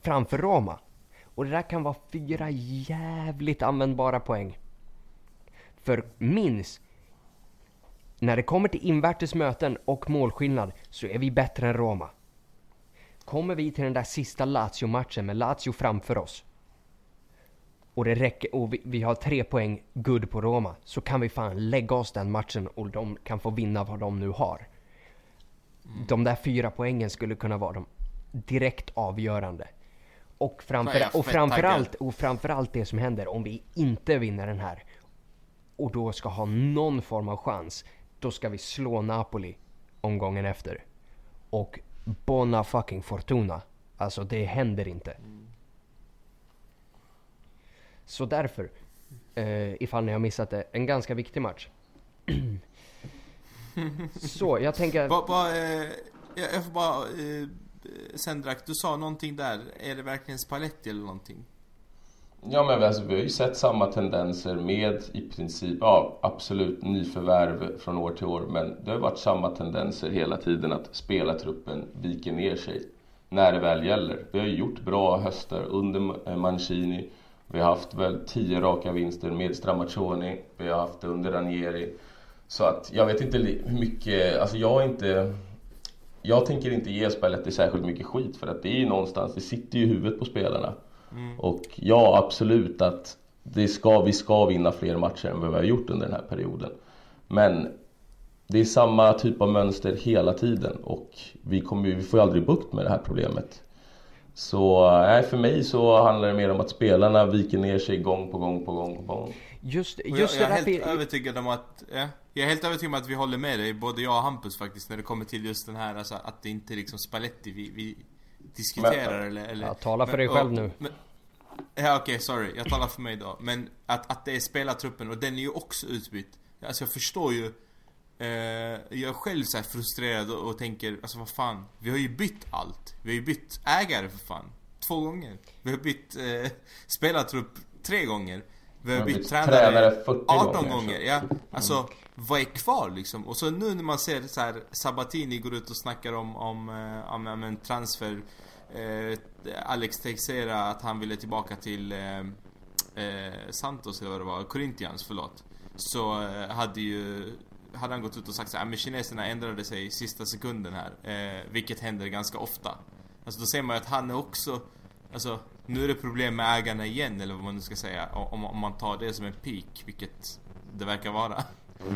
framför Roma. Och det där kan vara fyra jävligt användbara poäng. För minns, när det kommer till invärtes möten och målskillnad så är vi bättre än Roma. Kommer vi till den där sista Lazio-matchen med Lazio framför oss och det räcker och vi, vi har tre poäng good på Roma så kan vi fan lägga oss den matchen och de kan få vinna vad de nu har. De där fyra poängen skulle kunna vara de direkt avgörande. Och, framför, och, framförallt, och framförallt det som händer om vi inte vinner den här och då ska ha någon form av chans, då ska vi slå Napoli omgången efter. Och Bona fucking Fortuna. Alltså det händer inte. Så därför, eh, ifall ni har missat det, en ganska viktig match. (clears throat) Så jag tänker... Ba, ba, eh, jag, får bara... Eh, Sendrak, du sa någonting där. Är det verkligen Spalletti eller någonting? Ja men alltså, vi har ju sett samma tendenser med i princip, ja absolut nyförvärv från år till år men det har varit samma tendenser hela tiden att spelartruppen viker ner sig när det väl gäller. Vi har ju gjort bra höster under eh, Mancini. Vi har haft väl tio raka vinster med Stramaccioni. Vi har haft det under Ranieri. Så att jag vet inte hur mycket, alltså jag är inte jag tänker inte ge Spalletti särskilt mycket skit för att det är ju någonstans, det sitter ju i huvudet på spelarna. Och ja, absolut att det ska, vi ska vinna fler matcher än vad vi har gjort under den här perioden. Men det är samma typ av mönster hela tiden och vi, kommer, vi får ju aldrig bukt med det här problemet. Så nej, för mig så handlar det mer om att spelarna viker ner sig gång på gång på gång på gång. Just, Och jag, just jag är helt fi- övertygad om att... Ja, jag är helt övertygad om att vi håller med dig, både jag och Hampus faktiskt, när det kommer till just den här, alltså, att det inte är liksom Spalletti vi, vi diskuterar eller, eller... Ja, tala för men- dig själv och- nu. Men, ja okej, sorry. Jag talar för mig då. Men att, att det är spelartruppen, och den är ju också utbytt. Alltså jag förstår ju... Eh, jag är själv så frustrerad och, och tänker, alltså vad fan. Vi har ju bytt allt. Vi har ju bytt ägare för fan. Två gånger. Vi har bytt eh, spelartrupp tre gånger. Vi har bytt bytt tränare, tränare 40 18 gånger, gånger. så. Ja, alltså vad är kvar liksom? Och så nu när man ser så här Sabatini går ut och snackar om, om, eh, om, om en transfer. Eh, Alex Teixeira att han ville tillbaka till eh, eh, Santos eller vad det var, Corinthians förlåt. Så eh, hade ju hade han gått ut och sagt så här, ah, men kineserna ändrade sig i sista sekunden här. Eh, vilket händer ganska ofta. Alltså då ser man ju att han är också, alltså nu är det problem med ägarna igen eller vad man nu ska säga. Om, om man tar det som en peak, vilket det verkar vara.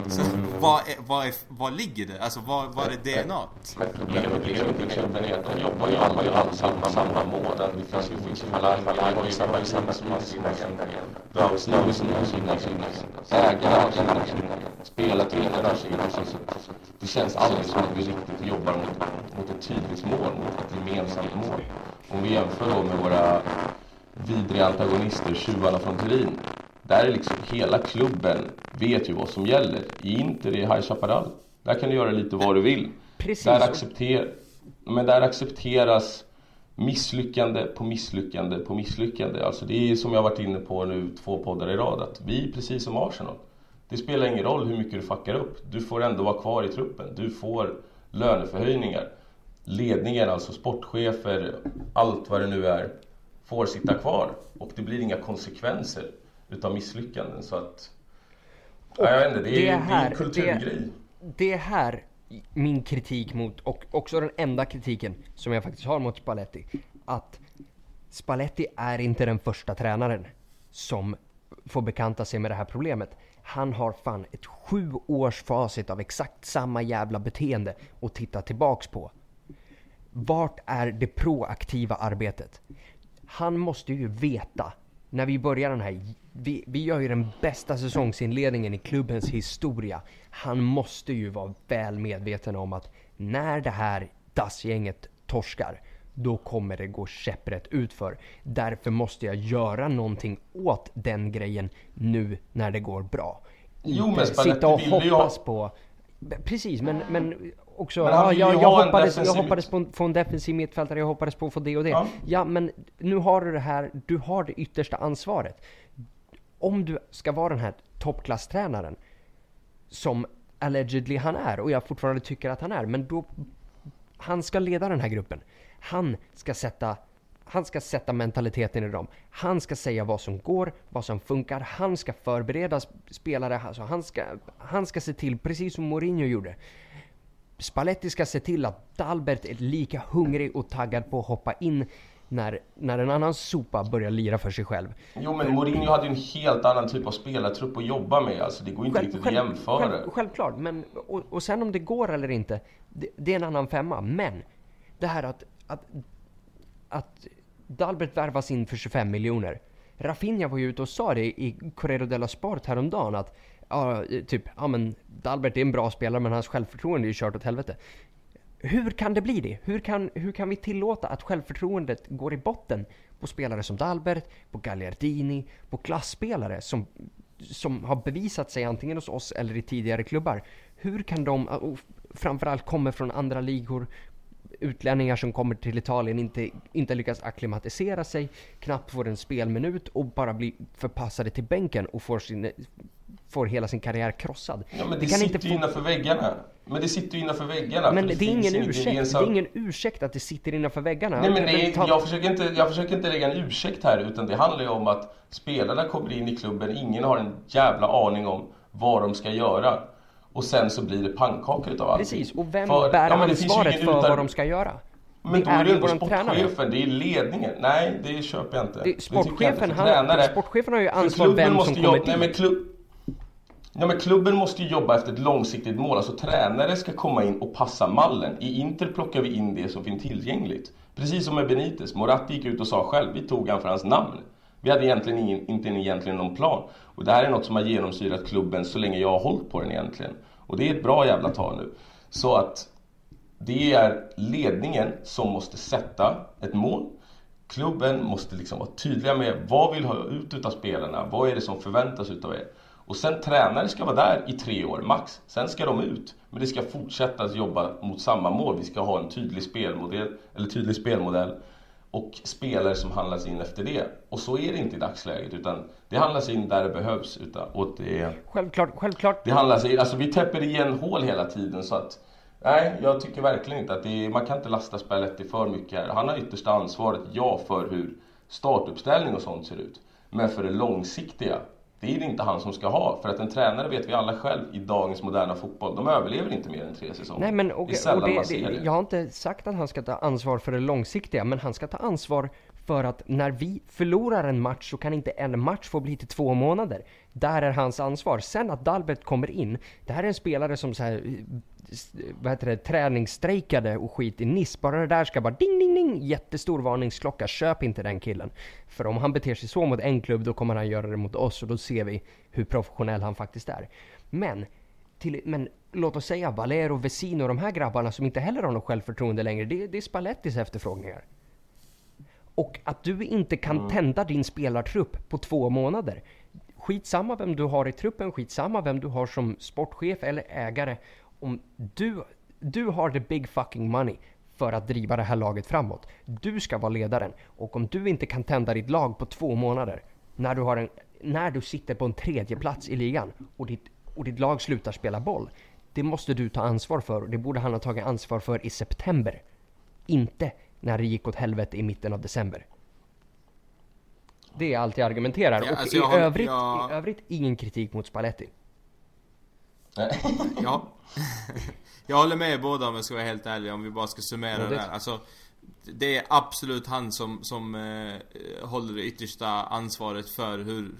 Så vad, är, vad, är, vad ligger det? Alltså vad, vad är DNA? Men problemet liksom klubben är att de jobbar ju alla, alla samma, samma mål. Det finns ju finns ju Falang, Falang har ju samma samma som sina sina Drausli har ju sina sina sina ägarna har sina sina spelartränare har sina sina Det känns aldrig som att vi riktigt jobbar mot, mot ett tydligt mål, mot ett gemensamt mål. Om vi jämför då med våra vidriga antagonister, tjuvarna från Turin. Där är liksom hela klubben vet ju vad som gäller. I Inter, i High Chaparral, där kan du göra lite vad du vill. Precis. Där, accepter, men där accepteras misslyckande på misslyckande på misslyckande. Alltså det är som jag varit inne på nu två poddar i rad, att vi är precis som Arsenal. Det spelar ingen roll hur mycket du fuckar upp. Du får ändå vara kvar i truppen. Du får löneförhöjningar. Ledningen, alltså sportchefer, allt vad det nu är, får sitta kvar. Och det blir inga konsekvenser utav misslyckanden. Så att... Ja, jag vet inte, det är, det det är här- en kulturgrej. Det är här min kritik mot, och också den enda kritiken som jag faktiskt har mot Spalletti. Att Spalletti är inte den första tränaren som får bekanta sig med det här problemet. Han har fan ett sju års facit av exakt samma jävla beteende att titta tillbaks på. Vart är det proaktiva arbetet? Han måste ju veta, när vi börjar den här, vi, vi gör ju den bästa säsongsinledningen i klubbens historia. Han måste ju vara väl medveten om att när det här dassgänget torskar, då kommer det gå käpprätt utför. Därför måste jag göra någonting åt den grejen nu när det går bra. Jo, men Spalletti sitta och hoppas ha- på... Precis, men, men också... Men ja, jag, jag, hoppades, jag defensiv hoppades på få en defensiv mittfältare, jag hoppades på att få det och det. Ja. Ja. men nu har du det här, du har det yttersta ansvaret. Om du ska vara den här toppklasstränaren, som allegedly han är, och jag fortfarande tycker att han är, men då... Han ska leda den här gruppen. Han ska sätta han ska sätta mentaliteten i dem. Han ska säga vad som går, vad som funkar. Han ska förbereda spelare. Alltså han, ska, han ska se till, precis som Mourinho gjorde. Spalletti ska se till att Dalbert är lika hungrig och taggad på att hoppa in när, när en annan sopa börjar lira för sig själv. Jo men Mourinho hade ju en helt annan typ av spelartrupp att jobba med. Alltså det går inte riktigt att jämföra. själv, självklart, men och, och sen om det går eller inte, det, det är en annan femma. Men det här att, att, att Dalbert värvas in för 25 miljoner. Rafinha var ju ute och sa det i Correo della Sport häromdagen att ja, typ, ja men Dalbert är en bra spelare men hans självförtroende är ju kört åt helvete. Hur kan det bli det? Hur kan, hur kan vi tillåta att självförtroendet går i botten på spelare som Dalbert, på Gagliardini, på klassspelare som, som har bevisat sig antingen hos oss eller i tidigare klubbar? Hur kan de, framförallt kommer från andra ligor, utlänningar som kommer till Italien inte, inte lyckas akklimatisera sig, knappt får en spelminut och bara blir förpassade till bänken och får, sin, får hela sin karriär krossad. Ja men det, kan sitter inte ju få- innanför väggarna. Men det sitter ju innanför väggarna. men för det, är ingen ursäkt. Det gemensamt- är ingen ursäkt att det sitter innanför väggarna. Nej men det är, ta- jag, försöker inte, jag försöker inte lägga en ursäkt här utan det handlar ju om att spelarna kommer in i klubben, ingen har en jävla aning om vad de ska göra. Och sen så blir det pannkakor utav allting. Precis, och vem För- bär ja, det ansvaret för utan- vad de ska göra? Men det då är det ju ändå sportchefen, det är ledningen. Nej, det köper jag inte. Det, tycker jag inte, sportchefen, för han, sportchefen har ju för ansvar klubben vem måste som kommer nej, dit. men klubb, Ja men klubben måste ju jobba efter ett långsiktigt mål. Alltså tränare ska komma in och passa mallen. I Inter plockar vi in det som finns tillgängligt. Precis som med Benitez. Moratti gick ut och sa själv, vi tog han för hans namn. Vi hade egentligen ingen, inte egentligen någon plan. Och det här är något som har genomsyrat klubben så länge jag har hållit på den egentligen. Och det är ett bra jävla tag nu. Så att det är ledningen som måste sätta ett mål. Klubben måste liksom vara tydliga med vad vill ha ut utav spelarna? Vad är det som förväntas utav er? Och sen tränare ska vara där i tre år max. Sen ska de ut. Men det ska fortsätta att jobba mot samma mål. Vi ska ha en tydlig spelmodell, eller tydlig spelmodell och spelare som handlas in efter det. Och så är det inte i dagsläget utan det handlas in där det behövs. Utan, och det, Självklart, självklart. det handlas in, alltså vi täpper igen hål hela tiden så att Nej, jag tycker verkligen inte att det är, man kan inte lasta Spalletti för mycket här. Han har yttersta ansvaret, ja, för hur startuppställning och sånt ser ut. Men för det långsiktiga, det är det inte han som ska ha. För att en tränare vet vi alla själv i dagens moderna fotboll, de överlever inte mer än tre säsonger. Nej men och, det är sällan och det, man ser det. jag har inte sagt att han ska ta ansvar för det långsiktiga, men han ska ta ansvar för att när vi förlorar en match så kan inte en match få bli till två månader. Där är hans ansvar. Sen att Dalbert kommer in, det här är en spelare som så här, vad heter det, träningsstrejkade och skit i Nice. Bara det där ska bara ding ding ding, jättestor varningsklocka. Köp inte den killen. För om han beter sig så mot en klubb, då kommer han göra det mot oss och då ser vi hur professionell han faktiskt är. Men till, men låt oss säga Valero, Vesino och de här grabbarna som inte heller har något självförtroende längre. Det, det är Spallettis efterfrågningar. Och att du inte kan tända din spelartrupp på två månader. Skitsamma vem du har i truppen, skitsamma vem du har som sportchef eller ägare. Om du, du har the big fucking money för att driva det här laget framåt. Du ska vara ledaren. Och om du inte kan tända ditt lag på två månader, när du, har en, när du sitter på en tredje plats i ligan och ditt, och ditt lag slutar spela boll. Det måste du ta ansvar för och det borde han ha tagit ansvar för i september. Inte när det gick åt helvete i mitten av december. Det är allt jag argumenterar. Ja, och alltså i, har- övrigt, jag- i övrigt ingen kritik mot Spalletti. (laughs) Ja. (laughs) Jag håller med båda om jag ska vara helt ärlig, om vi bara ska summera Ja, det det- där. Alltså, det är absolut han som, som eh, håller det yttersta ansvaret för hur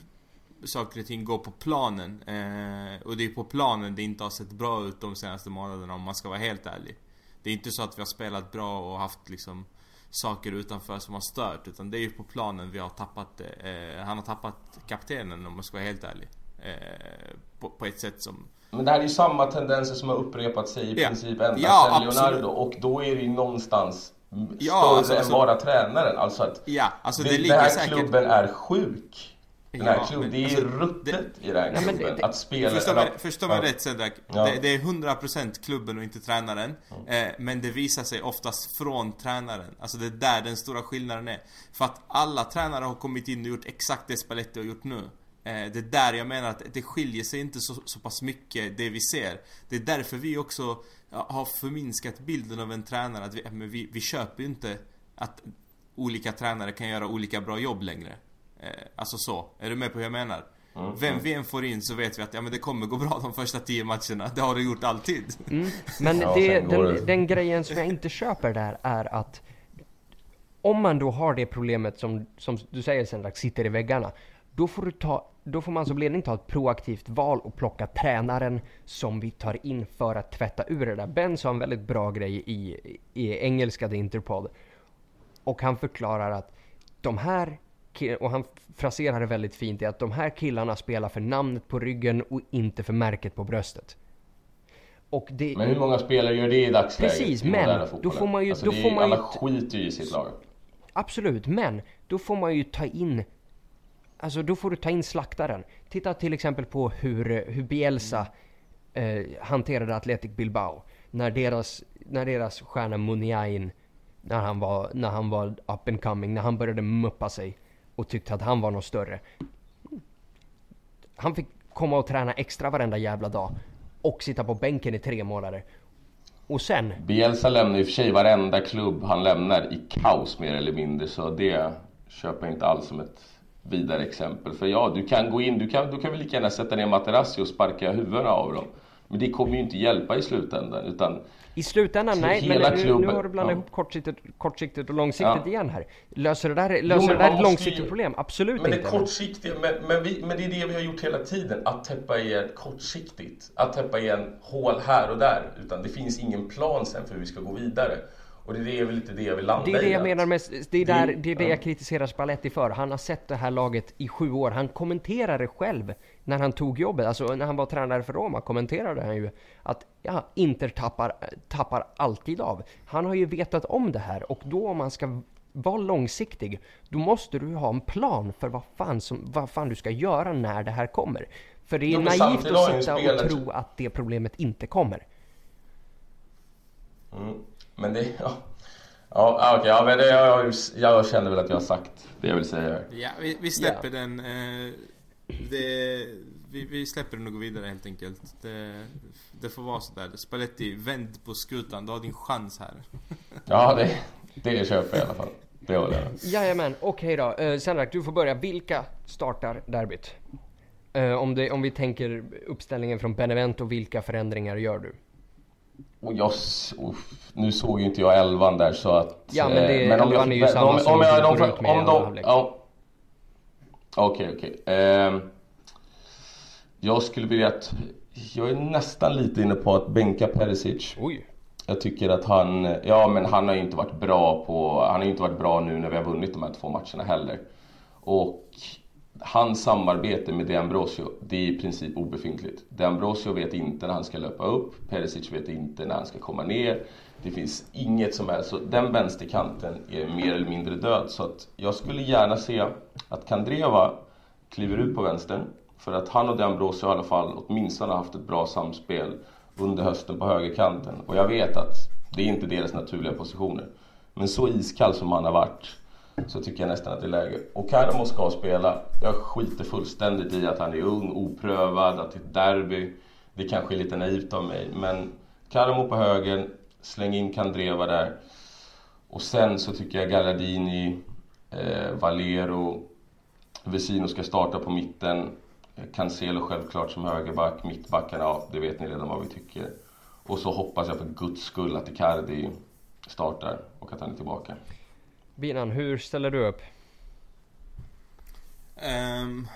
saker och ting går på planen. Eh, och det är på planen det inte har sett bra ut de senaste månaderna om man ska vara helt ärlig. Det är inte så att vi har spelat bra och haft liksom saker utanför som har stört. Utan det är ju på planen vi har tappat eh, Han har tappat kaptenen om man ska vara helt ärlig. Eh, på, på, ett sätt som... Men det här är ju samma tendenser som har upprepat sig i princip ända ja, sedan Leonardo. Och då är det ju någonstans ja, större alltså, än alltså- bara tränaren. Alltså att ja, alltså det, det, den här säkert... klubben är sjuk. Den här ja, klubben, det är alltså, ruttet det, i den här klubben. Det, det, att spela... Förstå mig, förstå mig ja. rätt Cedrak. Ja. Det, det, är 100% klubben och inte tränaren. Mm. Eh, men det visar sig oftast från tränaren. Alltså det är där den stora skillnaden är. För att alla tränare har kommit in och gjort exakt det Spalletti har gjort nu. Eh, det är där jag menar att det skiljer sig inte så, så pass mycket det vi ser. Det är därför vi också har förminskat bilden av en tränare. Att vi, men vi, vi köper ju inte att olika tränare kan göra olika bra jobb längre. Eh, alltså så. Är du med på hur jag menar? Mm, Vem vi än får in så vet vi att ja, men det kommer gå bra de första tio matcherna. Det har det gjort alltid. Mm. (laughs) Men det, den, den grejen som jag inte köper där är att om man då har det problemet som, som du säger Sendrak, sitter i väggarna. Då får, du ta, då får man som ledning ta ett proaktivt val och plocka tränaren som vi tar in för att tvätta ur det där. Ben sa en väldigt bra grej i, i engelska The Interpod. Och han förklarar att de här och han fraserar det väldigt fint i att de här killarna spelar för namnet på ryggen och inte för märket på bröstet. Det, men hur många spelare gör det i dagsläget? Precis, men då får man ju... Alltså, då får man alla skiter ju i sitt lag. Absolut, men då får man ju ta in... Alltså då får du ta in slaktaren. Titta till exempel på hur, hur Bielsa eh, hanterade Athletic Bilbao. När deras, när deras stjärna Muniain, när han var, när han var up and coming, när han började muppa sig och tyckte att han var något större. Han fick komma och träna extra varenda jävla dag och sitta på bänken i tre månader. Och sen... Bielsa lämnar i och för sig varenda klubb han lämnar i kaos mer eller mindre så det köper jag inte alls som ett vidare exempel. För ja, du kan gå in, du kan, du kan väl lika gärna sätta ner Materazzi och sparka huvudena av dem. Men det kommer ju inte hjälpa i slutändan utan i slutändan, nej, men nu, nu, har du blandat ja. ihop kortsiktigt, kortsiktigt och långsiktigt ja. igen här. Löser det där, löser jo, det där ett långsiktigt ju, problem? Absolut men inte. Det kortsiktiga, men, men, vi, men det är det vi har gjort hela tiden. Att täppa igen kortsiktigt. Att täppa igen hål här och där. Utan det finns ingen plan sen för hur vi ska gå vidare. Och det är väl lite det jag vill landa i. Det är det jag menar med, det är, där, det, är det jag kritiserar Spalletti för. Han har sett det här laget i sju år. Han kommenterar det själv när han tog jobbet. Alltså när han var tränare för Roma kommenterade han ju att ja, Inter tappar, tappar alltid av. Han har ju vetat om det här och då om man ska vara långsiktig, då måste du ha en plan för vad fan, som, vad fan du ska göra när det här kommer. För det är jo, naivt att sitta och tro att det problemet inte kommer. Mm. Men det, (laughs) ja. Ja, okej, ja, men det, jag, jag känner väl att jag har sagt det jag vill säga. Ja, vi, vi släpper ja. den. Eh, det, vi, vi, släpper den och går vidare helt enkelt. Det, det får vara sådär. Spalletti, vänd på skutan. Du har din chans här. (laughs) Ja, det, det köper jag i alla fall. Det håller jag Jajamän, okej då. Uh, Sandrak, du får börja. Vilka startar derbyt? Uh, om, det, om vi tänker uppställningen från Benevento, vilka förändringar gör du? Och jag, uff, nu såg ju inte jag elvan där så att... Ja men, det, eh, men om elvan jag, är ju samma om, som om jag, de, ut med om de, ja, Okej, okay, okej. Okay. Eh, jag skulle vilja att... Jag är nästan lite inne på att bänka Perisic. Oj. Jag tycker att han... Ja men han har ju inte varit bra på... Han har ju inte varit bra nu när vi har vunnit de här två matcherna heller. Och hans samarbete med De Ambrosio, det är i princip obefintligt. De Ambrosio vet inte när han ska löpa upp, Perisic vet inte när han ska komma ner. Det finns inget som helst, så den vänsterkanten är mer eller mindre död. Så att jag skulle gärna se att Kandreva kliver ut på vänstern. För att han och De Ambrosio i alla fall åtminstone har haft ett bra samspel under hösten på högerkanten. Och jag vet att det är inte deras naturliga positioner. Men så iskall som han har varit så tycker jag nästan att det är läge. Och Karamo ska spela. Jag skiter fullständigt i att han är ung, oprövad, att det är ett derby. Det kanske är lite naivt av mig, men Karamo på höger, släng in Kandreva där. Och sen så tycker jag Galladini, eh, Valero, Vesino ska starta på mitten. Cancelo självklart som högerback, mittbackarna, ja, det vet ni redan vad vi tycker. Och så hoppas jag för guds skull att Icardi startar och att han är tillbaka. Binan, hur ställer du upp? Um,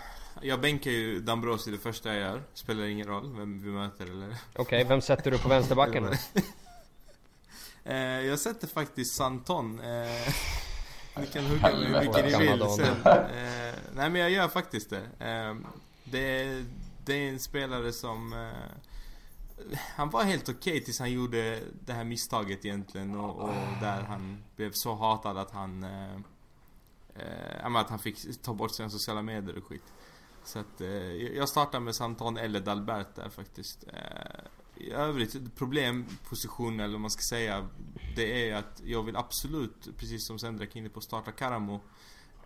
jag bänkar ju Dambrosi det första jag gör. Spelar ingen roll vem vi möter eller... Okej, okay, vem sätter du på vänsterbacken då? (laughs) eh, jag sätter faktiskt Santon. Eh, (laughs) ni kan hugga mig hur mycket ni vill sen. Eh, nej men jag gör faktiskt det. Eh, det, är, det är en spelare som... Eh, han var helt okej okay tills han gjorde det här misstaget egentligen och, och där han blev så hatad att han... Eh, eh, att han fick ta bort sina sociala medier och skit. Så att eh, jag startar med Santon eller Dalbert där faktiskt. Eh, I övrigt, problemposition eller vad man ska säga. Det är att jag vill absolut, precis som Sendrak inne på, starta Karamo.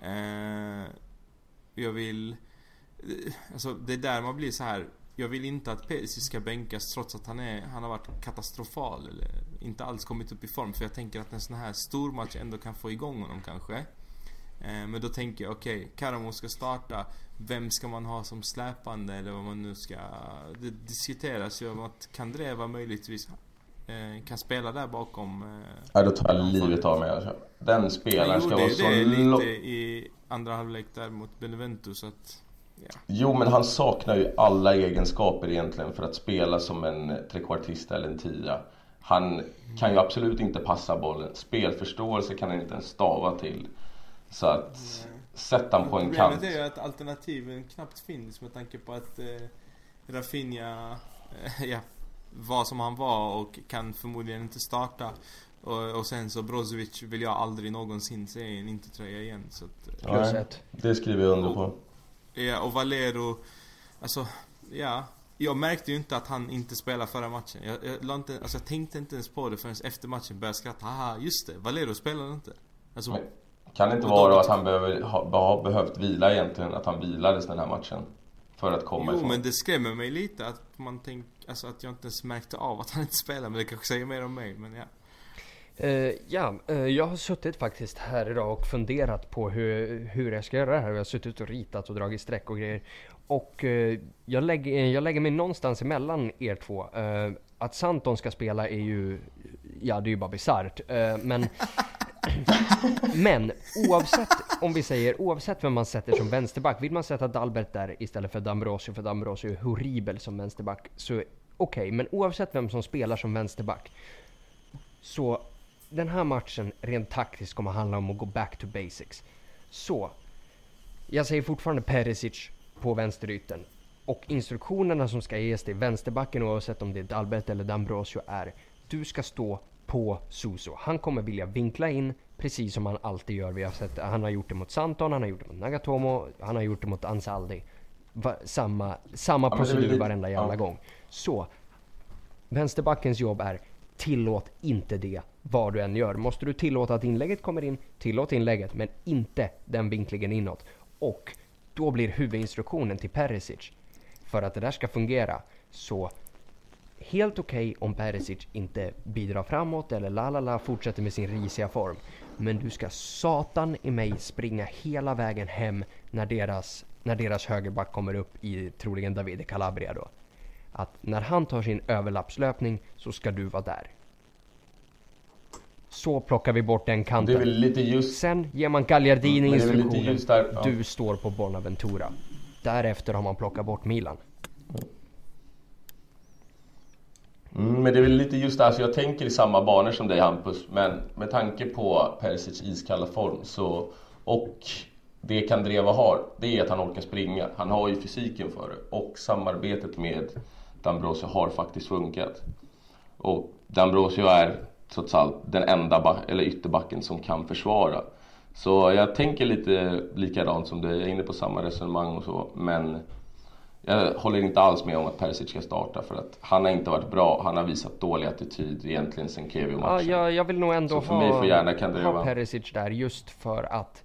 Eh, jag vill... Eh, alltså det är där man blir så här. Jag vill inte att Perisic ska bänkas trots att han, är, han har varit katastrofal eller inte alls kommit upp i form. För jag tänker att en sån här stor match ändå kan få igång honom kanske. Eh, men då tänker jag, okej, okay, Karamo ska starta. Vem ska man ha som släpande eller vad man nu ska... Det diskuteras ju om att Kandreva möjligtvis eh, kan spela där bakom. Eh, ja, då tar jag livet av mig alltså. Den spelaren ska vara så... det lite i andra halvlek där mot Benevento så att... Ja. Jo, men han saknar ju alla egenskaper egentligen för att spela som en trekvartist eller en tia. Han kan ju absolut inte passa bollen. Spelförståelse kan han inte ens stava till. Så att sätta han på en kant. Problemet är ju att alternativen knappt finns med tanke på att eh, Rafinha, eh, ja, var som han var och kan förmodligen inte starta. Och, och sen så Brozovic vill jag aldrig någonsin se i en inte-tröja igen. Så att, eh, Nej, det skriver jag under på. Ja, och Valero, alltså, ja. Jag märkte ju inte att han inte spelade förra matchen. Jag, jag, inte, alltså, jag tänkte inte ens på det förrän efter matchen började skratta. Haha, just det, Valero spelade inte. Alltså, Nej. Kan det inte vara att han behöver, ha, behövt vila egentligen? Att han vilades den här matchen? För att komma jo, ifrån. men det skrämmer mig lite att man tänk, alltså att jag inte ens märkte av att han inte spelar. Men det kanske säger mer om mig, men ja. Uh, ja, uh, jag har suttit faktiskt här idag och funderat på hur, hur jag ska göra det här. Jag har suttit och ritat och dragit streck och grejer. Och uh, jag, lägger, jag lägger mig någonstans emellan er två. att Santon ska spela är ju, ja det är ju bara bisarrt. men (laughs) Men oavsett, om vi säger oavsett vem man sätter som vänsterback. Vill man sätta Dalbert där istället för Dambrosio, för Dambrosio är horribel som vänsterback. Så okej, okay, men oavsett vem som spelar som vänsterback. Så den här matchen rent taktiskt kommer handla om att gå back to basics. Så, jag säger fortfarande Perisic på vänsterytten. Och instruktionerna som ska ges till vänsterbacken oavsett om det är Dalbert eller Dambrosio är du ska stå på Suso. Han kommer vilja vinkla in precis som han alltid gör. Vi har sett, han har gjort det mot Santon, han har gjort det mot Nagatomo, han har gjort det mot Ansaldi. Va, samma samma ja, procedur varenda jävla ja. gång. Så, vänsterbackens jobb är tillåt inte det vad du än gör. Måste du tillåta att inlägget kommer in, tillåt inlägget men inte den vinklingen inåt. Och då blir huvudinstruktionen till Perisic för att det där ska fungera så helt okej okay om Perisic inte bidrar framåt eller lalala fortsätter med sin risiga form. Men du ska satan i mig springa hela vägen hem när deras, när deras högerback kommer upp i troligen Davide Calabria då. Att när han tar sin överlappslöpning så ska du vara där. Så plockar vi bort den kanten. Just... Sen ger man Gagliardini mm, instruktionen. Ja. Du står på Bonaventura. Därefter har man plockat bort Milan. Mm, men det är väl lite just där, så jag tänker i samma banor som dig Hampus. Men med tanke på Perisic iskalla form så, och det Kandreva har, det är att han orkar springa. Han har ju fysiken för det. Och samarbetet med Dambrosio har faktiskt funkat. Och Dambrosio är trots allt den enda eller ytterbacken som kan försvara. Så jag tänker lite likadant som dig, jag är inne på samma resonemang och så. Men jag håller inte alls med om att Perisic ska starta för att han har inte varit bra. Han har visat dålig attityd egentligen sen Kevio-matchen. Ja, jag, jag vill nog ändå ha, ha Perisic där just för att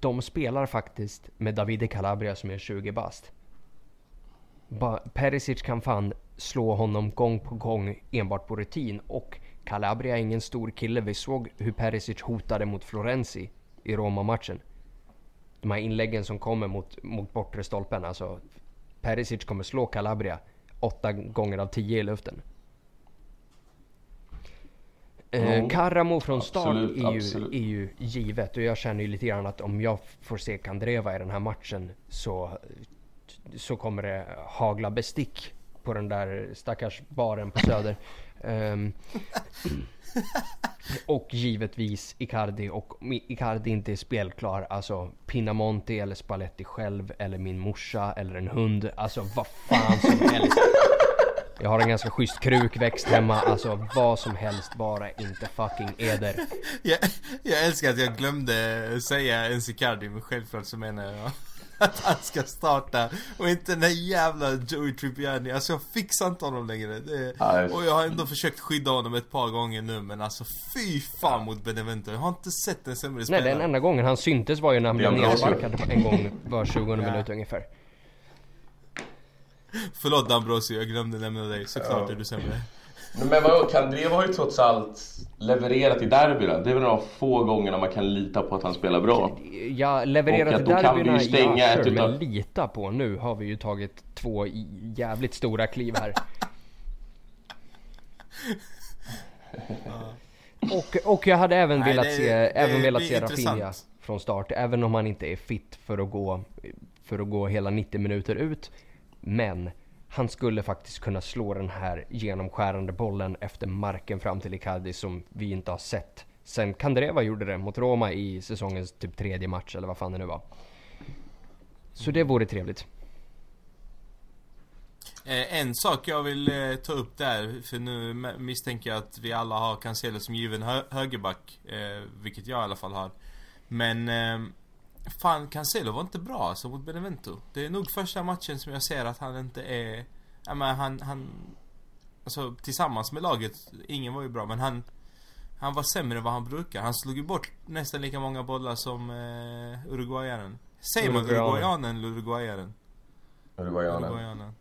de spelar faktiskt med Davide Calabria som är 20 bast. Perisic kan fan slå honom gång på gång enbart på rutin och Calabria är ingen stor kille. Vi såg hur Perisic hotade mot Florenzi i Roma-matchen. De här inläggen som kommer mot, mot bortre stolpen, alltså Perisic kommer slå Calabria åtta gånger av tio i luften. Eh, Karamo från start är, ju, är ju givet och jag känner ju lite grann att om jag får se Kandreva i den här matchen så så kommer det hagla bestick på den där stackars baren på Söder. Um, (laughs) och givetvis Icardi och om Icardi inte är spelklar, alltså Pinamonti eller Spalletti själv eller min morsa eller en hund, alltså vad fan som helst. Jag har en ganska schysst krukväxt hemma, alltså vad som helst bara inte fucking Eder. (laughs) Jag, jag älskar att jag glömde säga en Icardi men självklart så menar jag (laughs) att han ska starta och inte den där jävla Joey Tribbiani. Alltså jag fixar inte honom längre. Det, och jag har ändå försökt skydda honom ett par gånger nu men alltså fy fan mot Benevento. Jag har inte sett en sämre spelare. Nej den enda gången han syntes var ju när han blev nedsparkad en gång var (laughs) 20 ja. minut ungefär. Förlåt Ambrosio, jag glömde nämna dig. Såklart är du sämre. Men vadå, Kandrev har ju trots allt levererat i derbyna. Det är väl de få gångerna man kan lita på att han spelar bra. Ja, levererat i derbyna, ja sure, men lita på. Nu har vi ju tagit två jävligt stora kliv här. (laughs) och, och jag hade även Nej, velat det, se, det, även velat se Rafinha från start. Även om han inte är fit för att gå, för att gå hela 90 minuter ut. Men han skulle faktiskt kunna slå den här genomskärande bollen efter marken fram till Icardi som vi inte har sett sen Kandreva gjorde det mot Roma i säsongens typ tredje match eller vad fan det nu var. Så det vore trevligt. Eh, en sak jag vill eh, ta upp där, för nu misstänker jag att vi alla har Cancelo som given hö högerback. Eh, vilket jag i alla fall har. Men ehm, Fan, Cancelo var inte bra alltså mot Benevento. Det är nog första matchen som jag ser att han inte är... Ja men han, han... Alltså tillsammans med laget, ingen var ju bra men han... Han var sämre än vad han brukar. Han slog ju bort nästan lika många bollar som eh, uruguayaren. Säger man uruguayanen eller uruguayaren? Uruguayanen. uruguayanen.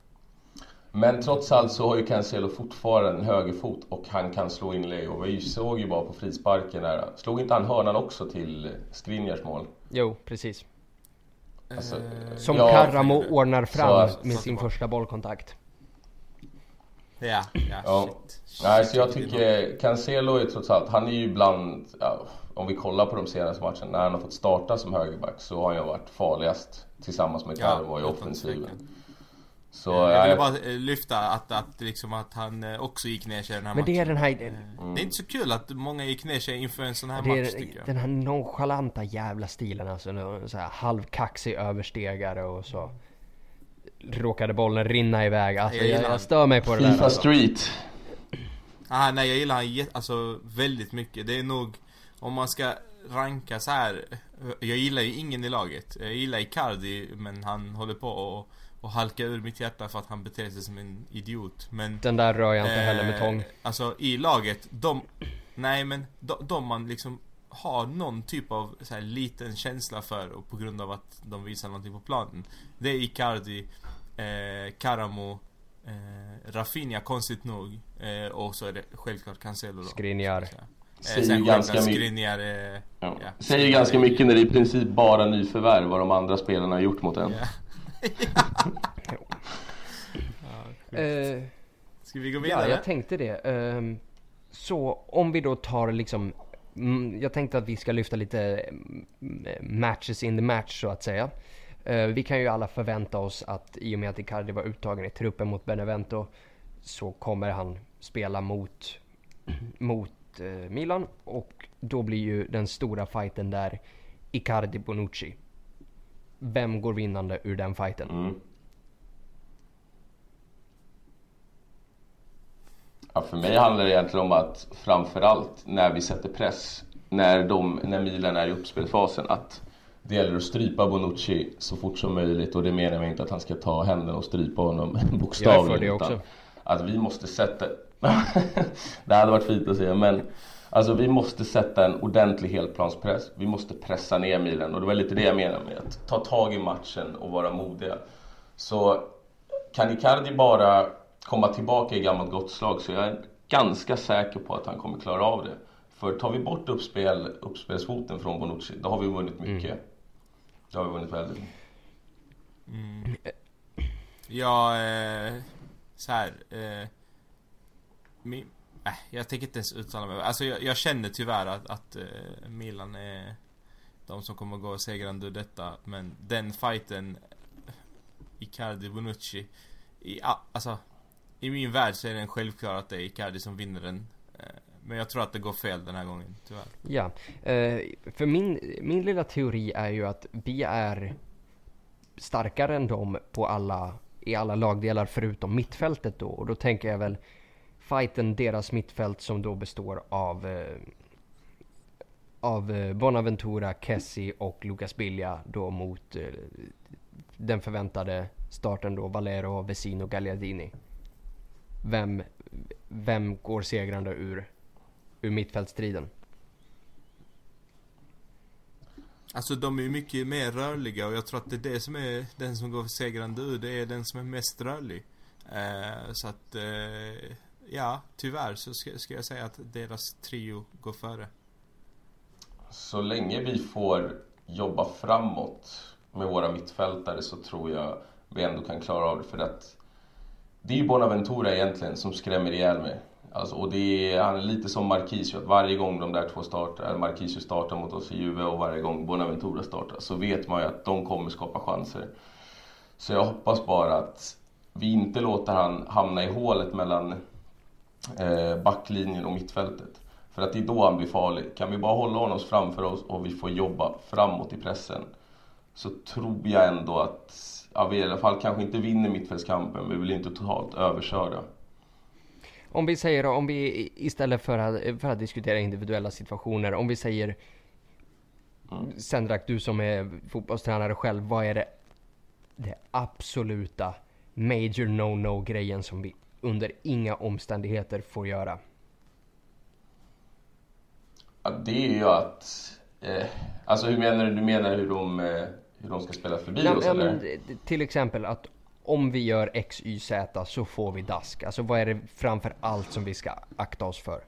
Men trots allt så har ju Cancelo fortfarande en högerfot och han kan slå inlägg. Och vi såg ju bara på frisparken där. Slog inte han hörnan också till Skriniars mål? Jo, precis. Alltså, Som ja, Karamo ordnar fram så, med sin första bollkontakt. Ja, ja, ja. Shit. Nej, så jag tycker Cancelo är trots allt, han är ju ibland, ja, om vi kollar på de senaste matcherna, när han har fått starta som högerback så har han ju varit farligast tillsammans med Karamo ja, i offensiven. Så, jag ville bara eh, lyfta att, att, liksom att han eh, också gick ner sig i den här Men matchen. det är den här... Mm. Det är inte så kul att många gick ner sig inför en sån här match tycker jag. Den här nonchalanta jävla stilen alltså. Så här halvkaxig överstegare och så råkade bollen rinna iväg. Alltså jag, jag, jag stör mig på det FIFA där. FIFA alltså. Street. Ah, nej jag gillar han alltså väldigt mycket. Det är nog, om man ska ranka så här. Jag gillar ju ingen i laget. Jag gillar Icardi men han håller på och och halka ur mitt hjärta för att han beter sig som en idiot. Men... Den där rör jag inte eh, heller med tång. Alltså i laget, de... Nej men de, de man liksom har någon typ av så här, liten känsla för och på grund av att de visar någonting på planen. Det är Icardi, eh, Karamo, eh, Rafinha konstigt nog. Eh, och så är det självklart Cancelo då. Skriniar. Eh, Säger ju ganska Skriniar, eh, ja. Ja. Säger ganska mycket när det är i princip bara nyförvärv vad de andra spelarna har gjort mot en. Yeah. (laughs) Uh, Ska vi gå vidare? Ja, jag tänkte det. Uh, så om vi då tar liksom mm, jag tänkte att vi ska lyfta lite mm, matches in the match så att säga. Uh, vi kan ju alla förvänta oss att i och med att Icardi var uttagen i truppen mot Benevento så kommer han spela mot, mot uh, Milan och då blir ju den stora fighten där Icardi-Bonucci. Vem går vinnande ur den fighten? Mm. Ja, för mig handlar det egentligen om att framförallt när vi sätter press, när, de, när Milan är i uppspelsfasen, att det gäller att strypa Bonucci så fort som möjligt och det menar jag inte att han ska ta händerna och strypa honom (laughs) bokstavligen. Jag är för det också. Att vi måste sätta... (laughs) det hade varit fint att säga men Alltså vi måste sätta en ordentlig helplanspress. Vi måste pressa ner Milan och det var lite det jag menade med att ta tag i matchen och vara modiga. Så kan Icardi bara komma tillbaka i gammalt gott slag så jag är ganska säker på att han kommer klara av det. För tar vi bort uppspel, uppspelsfoten från Bonucci, då har vi vunnit mycket. Mm. Då har vi vunnit väldigt mycket. Mm. Ja, eh, så här. Eh, min, äh, jag tänker inte ens uttala mig. Alltså jag, jag känner tyvärr att, att uh, Milan är de som kommer gå segrande ur detta. Men den fighten Icardi, Bonucci. I, alltså, I min värld så är det självklart att det är Icardi som vinner den. Eh, men jag tror att det går fel den här gången, tyvärr. Ja, eh, för min, min lilla teori är ju att vi är starkare än dem på alla, i alla lagdelar förutom mittfältet då. Och då tänker jag väl fighten deras mittfält som då består av eh, av eh, Bonaventura, Kessie och Lucas Bilja då mot eh, den förväntade starten då Valero, Vesino, Gagliardini. Vem, vem går segrande ur, ur mittfältstriden? Alltså de är ju mycket mer rörliga och jag tror att det är det som är den som går segrande ur. Det är den som är mest rörlig. Eh, så att, eh, ja, tyvärr så ska, ska, jag säga att deras trio går före. Så länge vi får jobba framåt med våra mittfältare så tror jag vi ändå kan klara av det. För att det är ju Bonaventura egentligen som skrämmer ihjäl mig. Alltså, och det är, han är lite som Marquisio, att varje gång de där två startar, Marquisio startar mot oss i Juve och varje gång Bonaventura startar, så vet man ju att de kommer skapa chanser. Så jag hoppas bara att vi inte låter han hamna i hålet mellan backlinjen och mittfältet. För att det är då han blir farlig. Kan vi bara hålla honom framför oss och vi får jobba framåt i pressen så tror jag ändå att ja, vi i alla fall kanske inte vinner mittfältskampen, men vi blir inte totalt överkörda. Om vi säger om vi istället för att, för att diskutera individuella situationer, om vi säger mm. Sendrak, du som är fotbollstränare själv, vad är det, det absoluta major no-no grejen som vi under inga omständigheter får göra? Ja, det är ju att... Eh, alltså hur menar du? Du menar hur de, eh, hur de ska spela förbi Nej, oss ja, eller? Men, till exempel att om vi gör X, Y, Z så får vi dask. Alltså vad är det framför allt som vi ska akta oss för?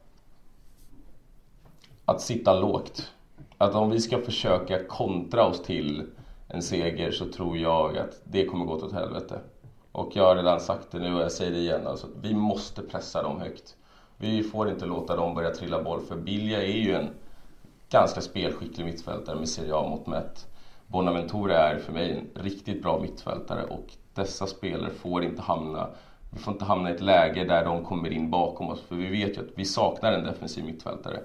Att sitta lågt. Att om vi ska försöka kontra oss till en seger så tror jag att det kommer gå åt helvete. Och jag har redan sagt det nu och jag säger det igen. Alltså, vi måste pressa dem högt. Vi får inte låta dem börja trilla boll för Bilja är ju en ganska spelskicklig mittfältare med Serie A-mått mätt. Bonaventura är för mig en riktigt bra mittfältare och dessa spelare får inte hamna vi får inte hamna i ett läge där de kommer in bakom oss för vi vet ju att vi saknar en defensiv mittfältare.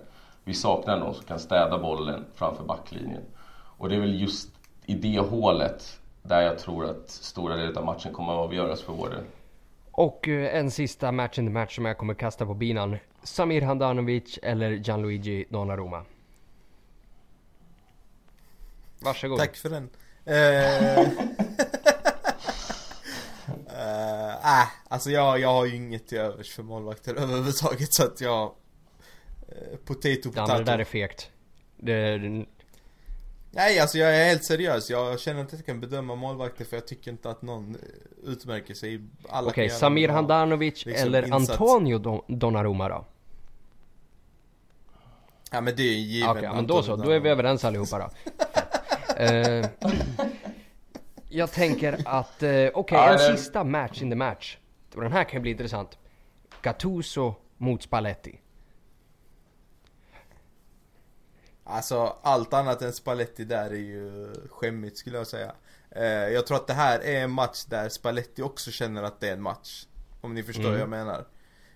Vi saknar någon som kan städa bollen framför backlinjen. Och det är väl just i det hålet där jag tror att stora delar av matchen kommer att avgöras för vår del. Och eh, en sista match in the match som jag kommer kasta på binan. Samir Handanovic eller Gianluigi Donnarumma? Varsågod. Tack för den. Eh, uh, (laughs) äh, alltså jag, jag har ju inget till övers för målvakter (laughs) överhuvudtaget så att jag... Uh, potato potato. Ja men det där är fegt. Det... Nej alltså jag är helt seriös. Jag känner inte att jag kan bedöma målvakter för jag tycker inte att någon utmärker sig. Okej, okay, Samir Handanovic liksom eller insats. Antonio Don Donnarumma då? Ja men det är givet. Okej, okay, men då så. Då är vi överens allihopa då. uh, (laughs) jag tänker att, uh, okej, okay, ja, en det... sista match in the match. Och den här kan bli intressant. Gattuso mot Spalletti. Alltså allt annat än Spalletti där är ju skämmigt skulle jag säga. Uh, jag tror att det här är en match där Spalletti också känner att det är en match. Om ni förstår mm. vad jag menar.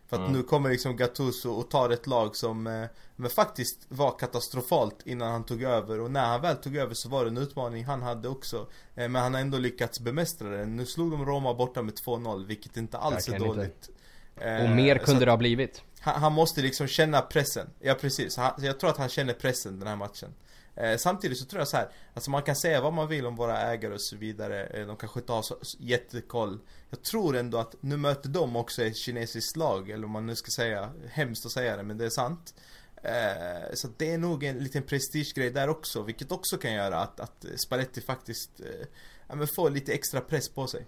För att mm. nu kommer liksom Gattuso och tar ett lag som eh, men faktiskt var katastrofalt innan han tog över och när han väl tog över så var det en utmaning han hade också. Eh, men han har ändå lyckats bemästra den. Nu slog de Roma borta med 2-0 vilket inte alls är dåligt. Eh, och mer kunde det ha blivit. Han, han, måste liksom känna pressen. Ja precis. Han, jag tror att han känner pressen den här matchen. Eh, samtidigt så tror jag så här, alltså man kan säga vad man vill om våra ägare och så vidare. Eh, de kanske inte har så jättekoll. Jag tror ändå att nu möter de också ett kinesiskt lag, eller om man nu ska säga, hemskt att säga det men det är sant. Eh, så det är nog en liten prestigegrej där också, vilket också kan göra att, att Spalletti faktiskt eh, ja, men får lite extra press på sig.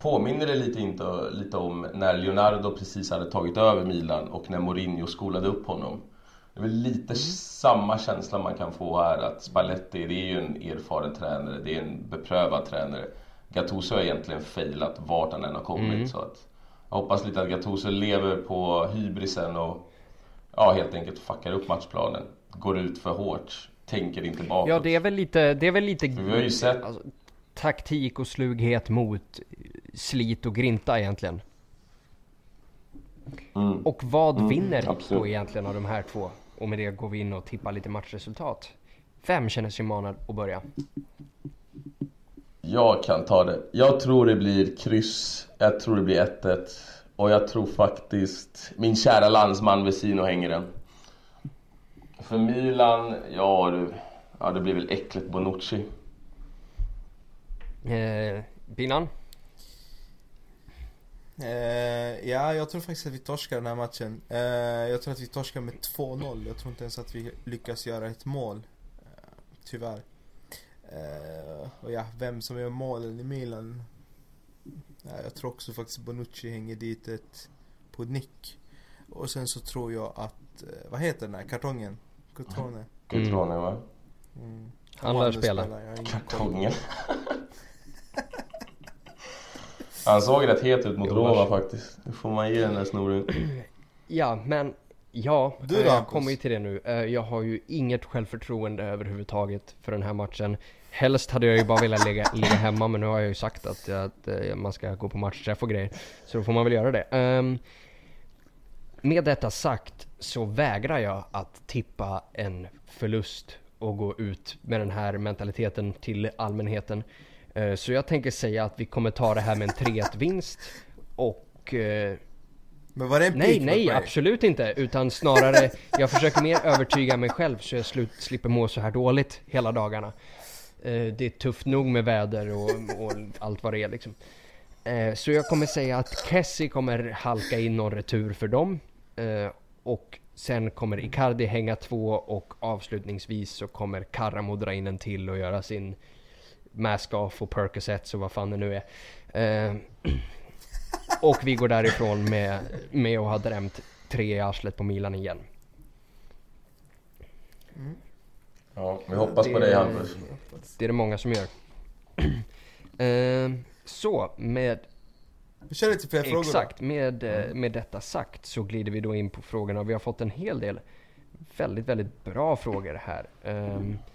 Påminner det lite, inte, lite om när Leonardo precis hade tagit över Milan och när Mourinho skolade upp honom? Det är väl lite mm. samma känsla man kan få här att Spalletti, det är ju en erfaren tränare, det är en beprövad tränare. Gattuso har egentligen failat vart han än har kommit mm. så att jag hoppas lite att Gattuso lever på hybrisen och ja, helt enkelt fuckar upp matchplanen. Går ut för hårt, tänker inte bakåt. Ja, det är väl lite, det är väl lite... För vi har ju sett... Alltså, taktik och slughet mot slit och grinta egentligen. Mm. Och vad Mm, vinner då egentligen av de här två? Och med det går vi in och tippar lite matchresultat. Vem känner sig manad att börja? Jag kan ta det. Jag tror det blir kryss. Jag tror det blir 1-1. Och jag tror faktiskt min kära landsman Vesino hänger den. För Milan, ja du. Ja det blir väl äckligt Bonucci. Eh, Binan? Eh, ja, jag tror faktiskt att vi torskar den här matchen. Eh, jag tror att vi torskar med 2-0. Jag tror inte ens att vi lyckas göra ett mål. Eh, tyvärr. Eh, och ja, vem som gör målen i Milan. Ja, jag tror också faktiskt Bonucci hänger dit ett på nick. Och sen så tror jag att, eh, vad heter den här kartongen? Cotrone. Cutrone va? Mm. Han lär spela. Kartongen. (laughs) Han såg rätt het ut mot vars. faktiskt. Det får man ge den där snoren. (clears throat) Ja, men ja, Du eh, då, jag kommer ju till det nu. Eh, Jag har ju inget självförtroende överhuvudtaget för den här matchen. Helst hade jag ju bara velat ligga, ligga hemma men nu har jag ju sagt att, att eh, man ska gå på matchträff och grejer. Så då får man väl göra det. Ehm, med detta sagt så vägrar jag att tippa en förlust och gå ut med den här mentaliteten till allmänheten. Eh, Så jag tänker säga att vi kommer ta det här med en 3-1 vinst och eh, Men var det en Nej, nej, mig? absolut inte. Utan snarare, jag försöker mer övertyga mig själv så jag slut, slipper må så här dåligt hela dagarna. Eh, det är tufft nog med väder och, och allt vad det är liksom. Så jag kommer säga att Kessie kommer halka in någon retur för dem. Och sen kommer Icardi hänga två och avslutningsvis så kommer Karamo dra in en till och göra sin mask off och Percocets och vad fan det nu är. Eh, och vi går därifrån med, med att ha drämt tre i arslet på Milan igen. Ja, vi hoppas på dig Hampus. Det är det många som gör. Eh, så, med Vi kör lite fler frågor. Exakt, med, eh, med detta sagt så glider vi då in på frågorna. Vi har fått en hel del väldigt, väldigt bra frågor här. Då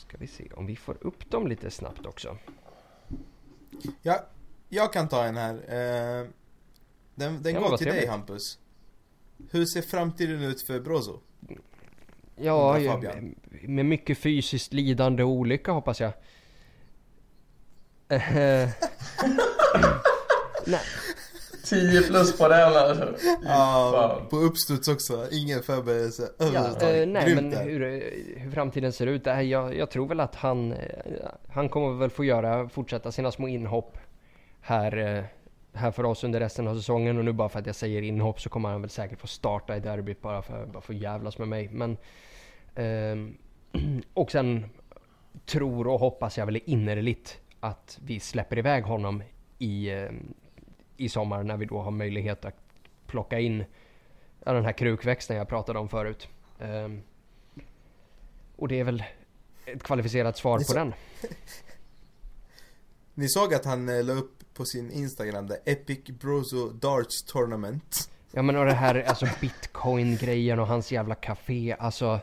ska vi se om vi får upp dem lite snabbt också. Ja, jag kan ta en här. Eh, den den Ja, går till dig trevligt. Hampus. Hur ser framtiden ut för Brozo? Ja, Fabian. med mycket fysiskt lidande och olycka hoppas jag. Eh, (laughs) Nej, 10 plus på den alltså. Ja, på uppstuds också. Ingen förberedelse ja, överhuvudtaget. eh, nej Grymt men där. hur, hur framtiden ser ut, äh, jag, jag tror väl att han, eh, han kommer väl få göra, fortsätta sina små inhopp här, eh, här för oss under resten av säsongen och nu bara för att jag säger inhopp så kommer han väl säkert få starta i derbyt bara för, bara för att jävlas med mig. Men, ehm, (clears throat) och sen tror och hoppas jag väl innerligt att vi släpper iväg honom i, eh, i sommar när vi då har möjlighet att plocka in den här krukväxten jag pratade om förut. Ehm, och det är väl ett kvalificerat svar är på så- den. (laughs) Ni såg att han eh, la upp på sin Instagram där Epic Brozo Darts Tournament. Ja men och det här alltså bitcoin-grejen och hans jävla café, alltså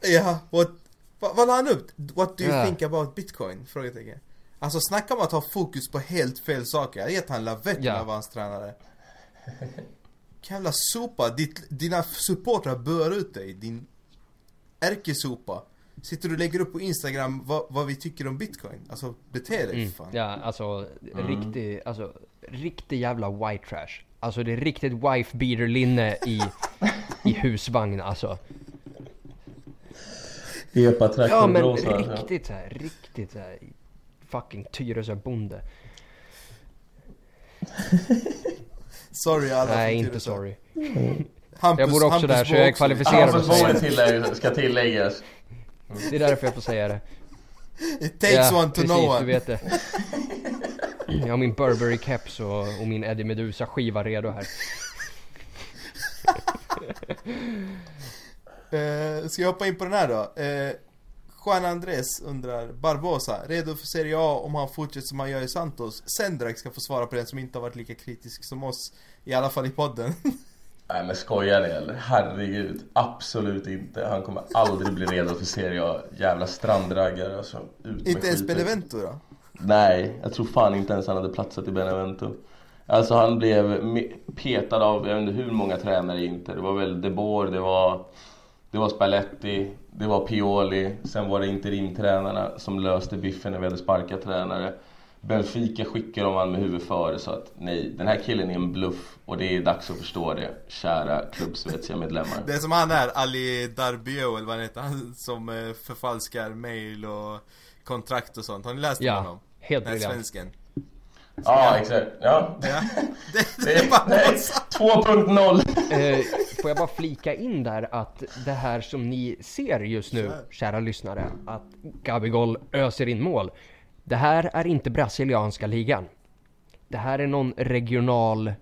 Ja, what, vad, la han upp? What do you Ja. think about bitcoin? Frågetecken. Alltså snacka om att ha fokus på helt fel saker. Jag har gett han lavetten Ja. av hans tränare. (laughs) Jävla sopa. Ditt, dina supportrar bör ut dig. Din ärkesopa. Sitter du och lägger upp på Instagram vad, vad vi tycker om bitcoin? Alltså bete dig mm, fan. ja alltså riktig, alltså riktig jävla white trash. Alltså det är riktigt wife beater linne i, i husvagn alltså. Epa Ja men riktigt såhär, riktigt såhär fucking Tyresö bonde. (laughs) Sorry alla Nej inte Tyresö. sorry. Hampus, Jag bor också Hampus där, så jag är kvalificerad. Hampus att säga bor det. ska tilläggas. Det är därför jag får säga det. It takes ja, one to precis, know du one. vet det. Jag har min Burberry keps och, och min Eddie Meduza skiva redo här. (laughs) Eh, ska jag hoppa in på den här då? Eh, Juan Andres undrar, Barbosa, redo för Serie A om han fortsätter som han gör i Santos? Sendrak ska få svara på den som inte har varit lika kritisk som oss, i alla fall i podden. (laughs) Nej men skojar ni eller? Herregud, absolut inte. Han kommer aldrig bli redo för Serie A. Jävla strandraggare alltså. Ut Inte ens. Benevento då? Nej, jag tror fan inte ens han hade platsat i Benevento. Alltså han blev petad av, jag vet inte hur många tränare i Inter. Det var väl De Boer, det var, det var Spalletti, det var Pioli. Sen var det interimtränarna som löste biffen när vi hade sparkat tränare. Benfica skickade de han med huvudet före så att nej, den här killen är en bluff och det är dags att förstå det, kära klubbsvetsiga medlemmar. Det är som han är, Ali Darbio eller vad han heter, han som eh, förfalskar mail och kontrakt och sånt. Har ni läst om Ja, honom? helt Den svensken. Ja, exakt. Ja. Ja. Det, (laughs) det Det är bara är något sant. 2.0. Får jag bara flika in där att det här som ni ser just nu, kära lyssnare, att Gabigol öser in mål. Det här är inte brasilianska ligan. Det här är någon regional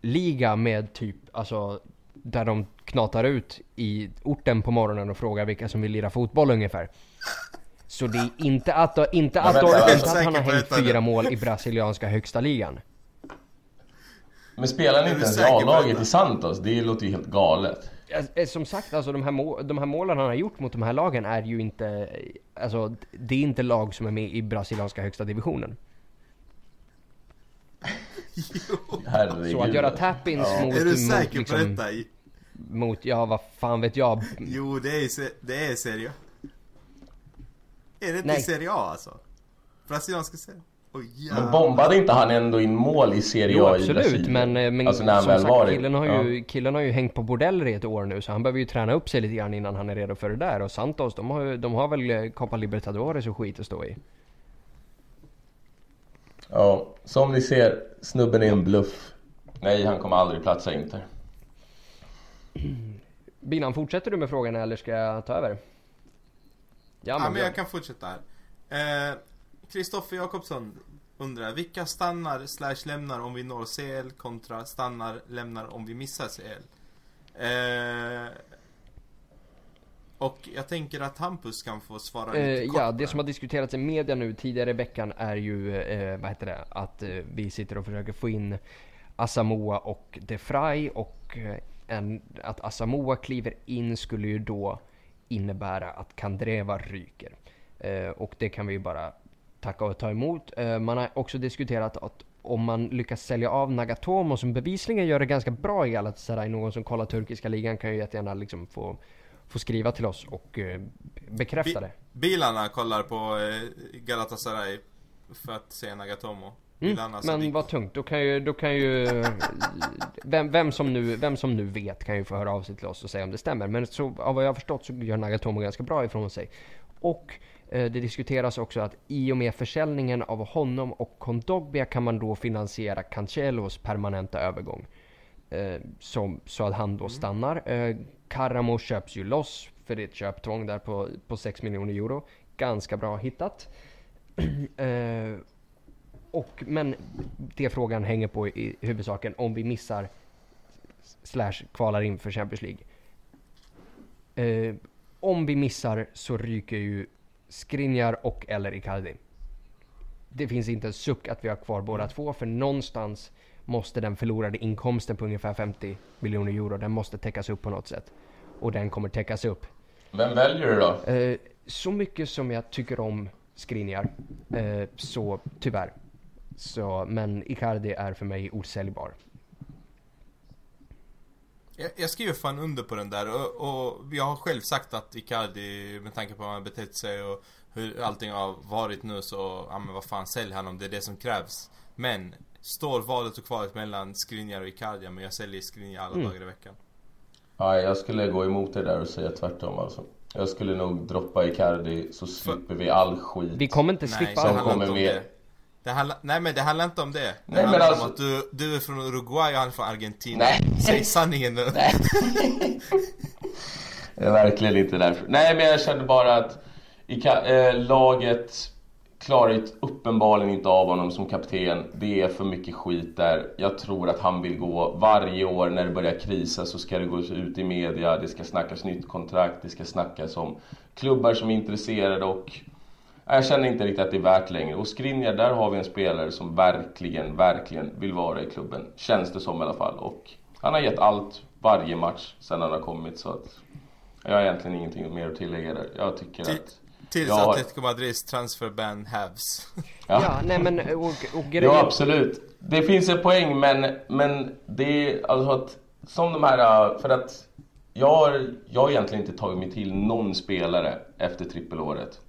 liga med typ, alltså där de knatar ut i orten på morgonen och frågar vilka som vill lira fotboll ungefär. Så det är inte att, inte att, inte att han har hängt fyra mål i brasilianska högsta ligan. Men spelar Är inte ens i A-laget i Santos? Det låter ju helt galet. Eh, Som sagt, alltså de här, må- de här målen han har gjort mot de här lagen är ju inte, alltså det är inte lag som är med i brasilianska högsta divisionen. (laughs) Herregud. Så att göra tappins Ja. mot, Är du mot, säker liksom, på detta? mot, ja vad fan vet jag. Jo, det är, det är Serie A. Är det inte Nej. Serie A alltså? Brasilianska Serie Oj Men ja. bombade inte han ändå in mål i Serie Jo A i absolut, men, eh, men alltså som sagt killen har, ju, ja. killen har ju hängt på bordeller i ett år nu så han behöver ju träna upp sig lite grann innan han är redo för det där. Och Santos, de har, de har väl eh, Copa Libertadores och skit att stå i. Ja, som ni ser, snubben är en bluff. Nej, han kommer aldrig platsa Inter. (clears throat) Binan, fortsätter du med frågan eller ska jag ta över? Ja Ja, men, men jag kan fortsätta här. Eh, Kristoffer Jakobsson undrar, vilka stannar slash lämnar om vi når CL kontra stannar lämnar om vi missar CL? Eh, och jag tänker att Hampus kan få svara lite Eh, kort ja, det som har diskuterats i media nu tidigare i veckan är ju, eh, vad heter det, att eh, vi sitter och försöker få in Asamoah och De Frey och eh, en, att Asamoah kliver in skulle ju då innebära att Kandreva ryker. Eh, och det kan vi ju bara tacka och ta emot. Eh, man har också diskuterat att om man lyckas sälja av Nagatomo som bevisligen gör det ganska bra i Galatasaray, någon som kollar turkiska ligan kan ju jättegärna liksom få, få skriva till oss och eh, bekräfta det. Bilarna kollar på eh, Galatasaray för att se Nagatomo. Mm, men vad tungt. Då kan ju, då kan ju vem, vem, som nu, vem som nu vet kan ju få höra av sig till oss och säga om det stämmer. Men så, av vad jag har förstått så gör Nagatomo ganska bra ifrån sig. Och det diskuteras också att i och med försäljningen av honom och Kondogbia kan man då finansiera Cancelos permanenta övergång. Eh, som, så att han då stannar. Eh, Karamo köps ju loss för det är ett köptvång där på, på 6 miljoner euro. Ganska bra hittat. (clears throat) eh, och, men det frågan hänger på i huvudsaken om vi missar slash kvalar in för Champions League. Eh, om vi missar så ryker ju Skriniar och eller Icardi. Det finns inte en suck att vi har kvar båda två för någonstans måste den förlorade inkomsten på ungefär 50 miljoner euro, den måste täckas upp på något sätt. Och den kommer täckas upp. Vem väljer du då? Eh, så mycket som jag tycker om Skriniar, eh, så tyvärr. Så, men Icardi är för mig osäljbar. Jag, jag skriver fan under på den där och, och jag har själv sagt att Icardi med tanke på hur han har betett sig och hur allting har varit nu så, ja men vad fan sälj han om det är det som krävs. Men, står valet och kvalet mellan Skriniar och Icardi, men jag säljer Skriniar alla Mm. dagar i veckan. Ja, jag skulle gå emot det där och säga tvärtom alltså. Jag skulle nog droppa Icardi så slipper vi all skit. Vi kommer inte Nej, slippa det Som kommer med- det. handlar, nej men det handlar inte om det. Det Nej, men handlar alltså- om att du, du är från Uruguay och han är från Argentina. Nej. Säg sanningen nu. Nej. (laughs) Det är verkligen inte därför. Nej, men jag kände bara att Ica- eh, laget klarar uppenbarligen inte av honom som kapten. Det är för mycket skit där. Jag tror att han vill gå varje år när det börjar krisa så ska det gås ut i media. Det ska snackas nytt kontrakt. Det ska snackas om klubbar som är intresserade och jag känner inte riktigt att det är värt längre. Och Skriniar, där har vi en spelare som verkligen, verkligen vill vara i klubben. Känns det som i alla fall. Och Han har gett allt varje match sen han har kommit så att jag har egentligen ingenting mer att tillägga där. Jag tycker Till- att... Tills Ja. Atletico Madrids transferban hävs. Ja, nej men och, och grejen... Ja, absolut. Det finns en poäng, men, men det är alltså att som de här, för att jag har, jag har egentligen inte tagit mig till någon spelare efter trippelåret.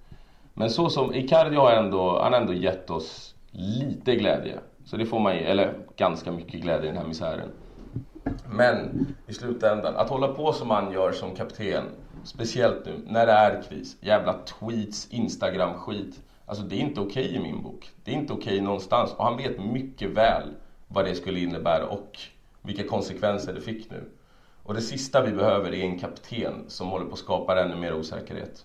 Men så som Icardi har ändå, han har ändå gett oss lite glädje. Så det får man ge, eller ganska mycket glädje i den här misären. Men i slutändan, att hålla på som han gör som kapten, speciellt nu när det är kris, jävla tweets, Instagram-skit. Alltså det är inte okej i min bok. Det är inte okej någonstans. Och han vet mycket väl vad det skulle innebära och vilka konsekvenser det fick nu. Och det sista vi behöver är en kapten som håller på att skapa ännu mer osäkerhet.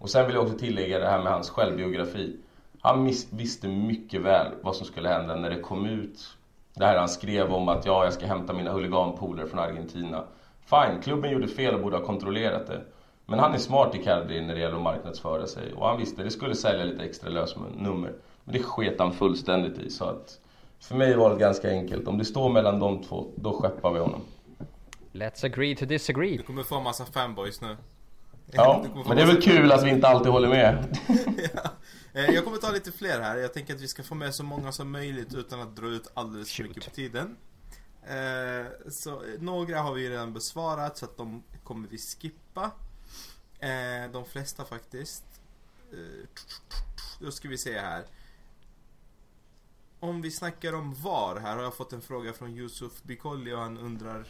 Och sen vill jag också tillägga det här med hans självbiografi. Han miss- visste mycket väl vad som skulle hända när det kom ut. Det här han skrev om att ja, jag ska hämta mina huliganpolare från Argentina. Fine, klubben gjorde fel och borde ha kontrollerat det. Men han är smart i Cardi när det gäller att marknadsföra sig. Och han visste det skulle sälja lite extra lösnummer. Men det sket han fullständigt i. Så att för mig var det ganska enkelt. Om det står mellan de två, då skeppar vi honom. Let's agree to disagree. Du kommer få en massa fanboys nu. Ja, men det är väl kul att vi inte alltid håller med. (laughs) ja. Eh, Jag kommer ta lite fler här. Jag tänker att vi ska få med så många som möjligt utan att dra ut alldeles för mycket på ttiden. Eh, Så eh, några har vi redan besvarat så att de kommer vi skippa. De flesta faktiskt. Då ska vi se här. Om vi snackar om VAR här har jag fått en fråga från Yusuf Bikolli och han undrar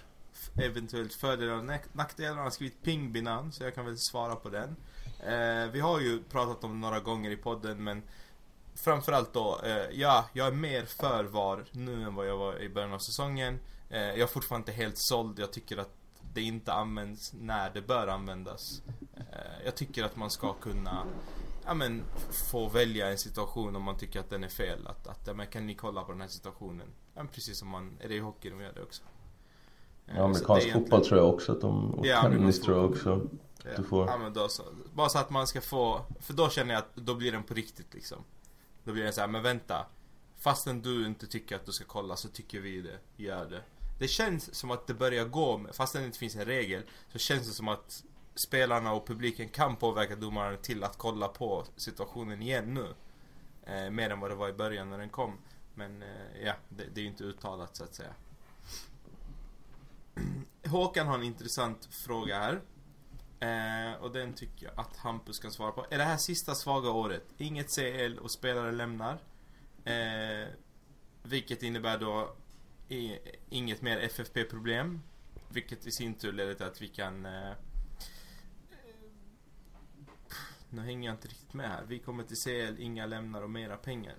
eventuellt fördelar och nack- nackdelar. Han har skrivit pingbinan så jag kan väl svara på den. Eh, vi har ju pratat om det några gånger i podden men Framförallt då, eh, ja, jag är mer för VAR nu än vad jag var i början av säsongen. Eh, jag är fortfarande inte helt såld. Jag tycker att det inte används när det bör användas. Eh, jag tycker att man ska kunna ja, men, få välja en situation om man tycker att den är fel. Att, att ja, men, kan ni kolla på den här situationen? Ja, men precis som man, är det i hockey de gör det också. Ja, amerikansk egentligen- fotboll tror jag också att de... Och Ja, tennis tror jag också. Du får. Ja men då så. Bara så att man ska få, för då känner jag att då blir den på riktigt liksom. Då blir den så här, men vänta. Fastän du inte tycker att du ska kolla så tycker vi det, gör det. Det känns som att det börjar gå, fastän det inte finns en regel, så känns det som att spelarna och publiken kan påverka domaren till att kolla på situationen igen nu. Eh, mer än vad det var i början när den kom. Men eh, ja, det, det är ju inte uttalat så att säga. (clears throat) Håkan har en intressant fråga här. Eh, och den tycker jag att Hampus kan svara på. Är det här sista svaga året? Inget CL och spelare lämnar. Eh, vilket innebär då inget mer FFP-problem. Vilket i sin tur leder till att vi kan... Eh, nu hänger jag inte riktigt med här. Vi kommer till CL, inga lämnar och mera pengar.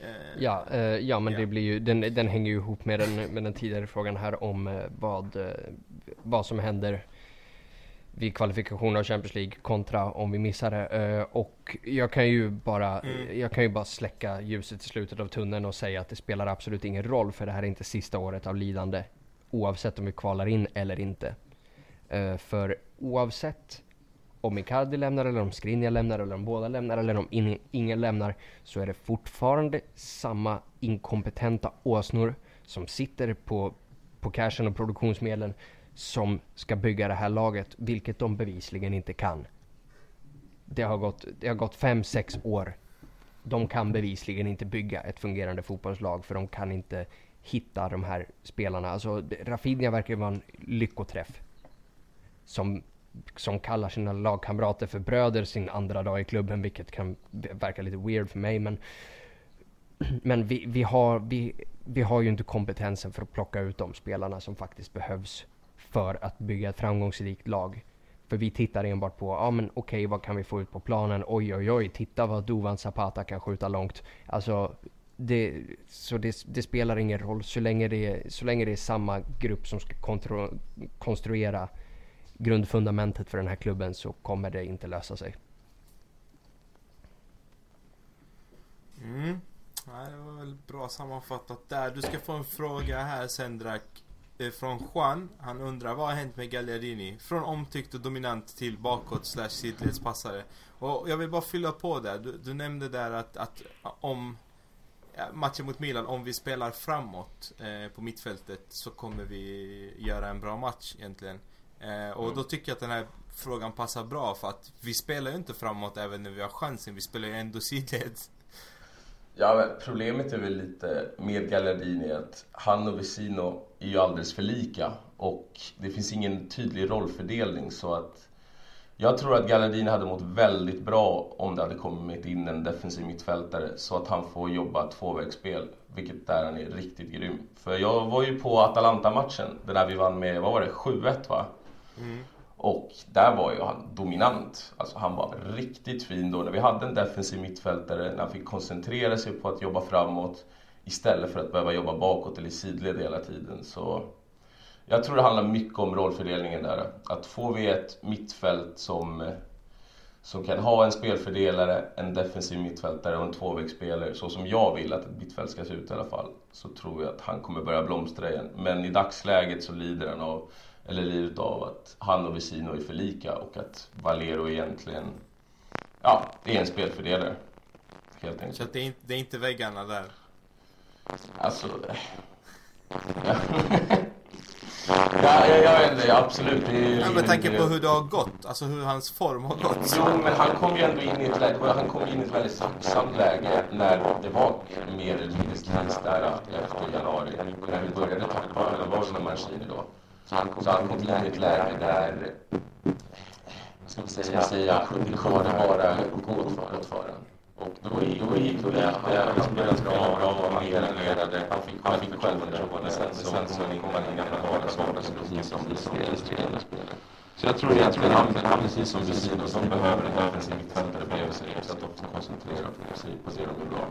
Eh, Ja, eh, ja men Ja. det blir ju, den, den hänger ju ihop med den, med den tidigare frågan här om eh, vad, eh, vad som händer vid kvalifikationen av Champions League kontra om vi missar det. Eh, och jag kan ju bara, Mm. jag kan ju bara släcka ljuset i slutet av tunneln och säga att det spelar absolut ingen roll för det här är inte sista året av lidande. Oavsett om vi kvalar in eller inte. Eh, för oavsett om Icardi lämnar eller om Skriniar lämnar eller om båda lämnar eller om in, ingen lämnar så är det fortfarande samma inkompetenta åsnor som sitter på, på cashen och produktionsmedlen som ska bygga det här laget, vilket de bevisligen inte kan. Det har gått, det har gått fem, sex år. De kan bevisligen inte bygga ett fungerande fotbollslag för de kan inte hitta de här spelarna. Alltså, Rafinha verkar ju vara en lyckoträff. Som som kallar sina lagkamrater för bröder sin andra dag i klubben, vilket kan verka lite weird för mig. Men, men vi, vi, har, vi, vi har ju inte kompetensen för att plocka ut de spelarna som faktiskt behövs för att bygga ett framgångsrikt lag. För vi tittar enbart på, ja men okej vad kan vi få ut på planen? Oj oj oj, titta vad Dovan Zapata kan skjuta långt. Alltså, det, så det, det spelar ingen roll så länge det, är- så länge det är samma grupp som ska kontro, konstruera grundfundamentet för den här klubben så kommer det inte lösa sig. Mm. Ja, det var väl bra sammanfattat där. Du ska få en fråga här Sendrak. Drak. Från Juan. Han undrar vad har hänt med Gallerini? Från omtyckt och dominant till bakåt slash sidledspassare. Och jag vill bara fylla på där. Du, du nämnde där att, att om matchen mot Milan, om vi spelar framåt eh, på mittfältet så kommer vi göra en bra match egentligen. Eh, och då tycker jag att den här frågan passar bra för att vi spelar ju inte framåt även när vi har chansen. Vi spelar ju ändå sidled. Ja, men problemet är väl lite med Gallardini att han och Vesino är ju alldeles för lika och det finns ingen tydlig rollfördelning så att jag tror att Gallardini hade mått väldigt bra om det hade kommit in en defensiv mittfältare så att han får jobba tvåvägsspel, vilket där han är riktigt grym. För jag var ju på Atalanta-matchen, den där vi vann med, vad var det, 7-1 va? Mm. Och där var ju han dominant. Alltså han var riktigt fin då när vi hade en defensiv mittfältare, när han fick koncentrera sig på att jobba framåt istället för att behöva jobba bakåt eller i sidled hela tiden. Så jag tror det handlar mycket om rollfördelningen där. Att får vi ett mittfält som, som kan ha en spelfördelare, en defensiv mittfältare och en tvåvägsspelare, så som jag vill att ett mittfält ska se ut i alla fall, så tror jag att han kommer börja blomstra igen. Men i dagsläget så lider han av eller livet av att han och Vesino är för lika och att Valero egentligen ja, är en spelfördelare. Helt enkelt. Så det är, inte, det är inte väggarna där? Alltså... (laughs) Ja, ja, ja, ja absolut. Det är, ja, med tanke på hur det har gått, alltså hur hans form har gått. Jo, men han kom ju ändå in i ett läge, han kom in i ett väldigt tacksamt läge när det var mer eller mindre kris där efter januari. När vi började tappa, det var som Mancini då. Så han kom, så han kom till ett läge där, vad ska man säga, säga det bara gå åt för honom. Och då gick, då gick det, han spelade bra, bra han levererade, han fick, han fick självförtroende. Sen, sen så kom han in i gamla vardagsvardag precis som vi spelade. Så jag tror egentligen han, han precis som Lucino, som behöver en defensiv mittfältare bredvid sig så att de kan koncentrera sig på det de är bra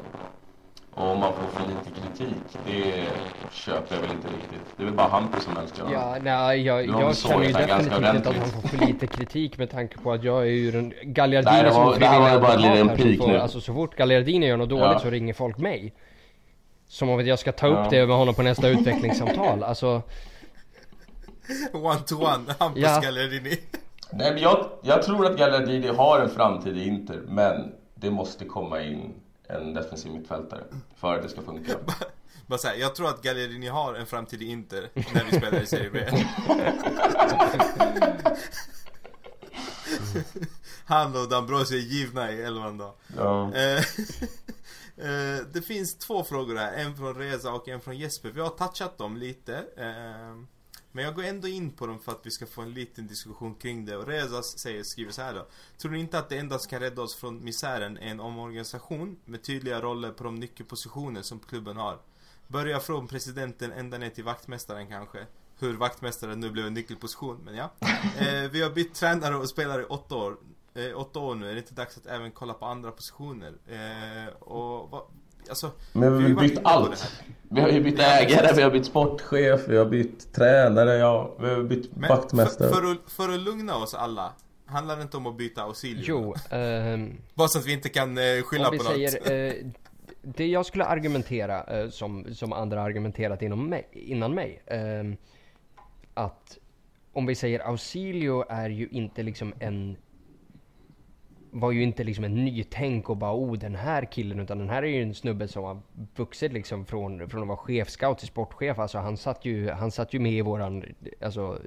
och om man får för lite kritik, det köper jag väl inte riktigt. Det är väl bara Hampus som älskar honom. Ja, nej, jag, jag, jag känner ju definitivt inte att han får för lite kritik med tanke på att jag är ju den Gagliardini (laughs) nej, som var bara en liten nu. Alltså så fort Gagliardini gör något dåligt ja. så ringer folk mig. Som om att jag ska ta upp ja. det med honom på nästa utvecklingssamtal. Alltså... One to one, Hampus ja. Gagliardini. Nej, men jag, jag tror att Gagliardini har en framtid i Inter, men det måste komma in en defensiv mittfältare för att det ska funka. (laughs) Bara säga, jag tror att Gallerini har en framtid i Inter när vi spelar i Serie B. (laughs) Han och D'Ambrosio är givna i elvan då. Ja. Eh, (laughs) eh, det finns två frågor här, en från Reza och en från Jesper. Vi har touchat dem lite. Men jag går ändå in på dem för att vi ska få en liten diskussion kring det. Och Rezas säger, skriver så här då. Tror du inte att det enda som kan rädda oss från misären är en omorganisation med tydliga roller på de nyckelpositioner som klubben har? Börja från presidenten ända ner till vaktmästaren kanske. Hur vaktmästaren nu blev en nyckelposition, men ja. (laughs) Eh, vi har bytt tränare och spelare i åtta år. Eh, åtta år nu, är det inte dags att även kolla på andra positioner? Eh, och vad, alltså, Men vi har bytt allt. Vi har ju bytt ägare, vi har bytt sportchef, vi har bytt tränare, ja, vi har bytt Men vaktmästare. För, för, att, för att lugna oss alla. Handlar det inte om att byta Ausilio? Jo. Um, Bara så att vi inte kan uh, skylla på säger, något. Uh, det jag skulle argumentera, uh, som, som andra argumenterat inom mig, innan mig. Uh, att om vi säger Ausilio är ju inte liksom en var ju inte liksom en nytänk och bara oh den här killen utan den här är ju en snubbe som har vuxit liksom från, från att vara chefscout till sportchef. Alltså han satt ju, han satt ju med i våran alltså,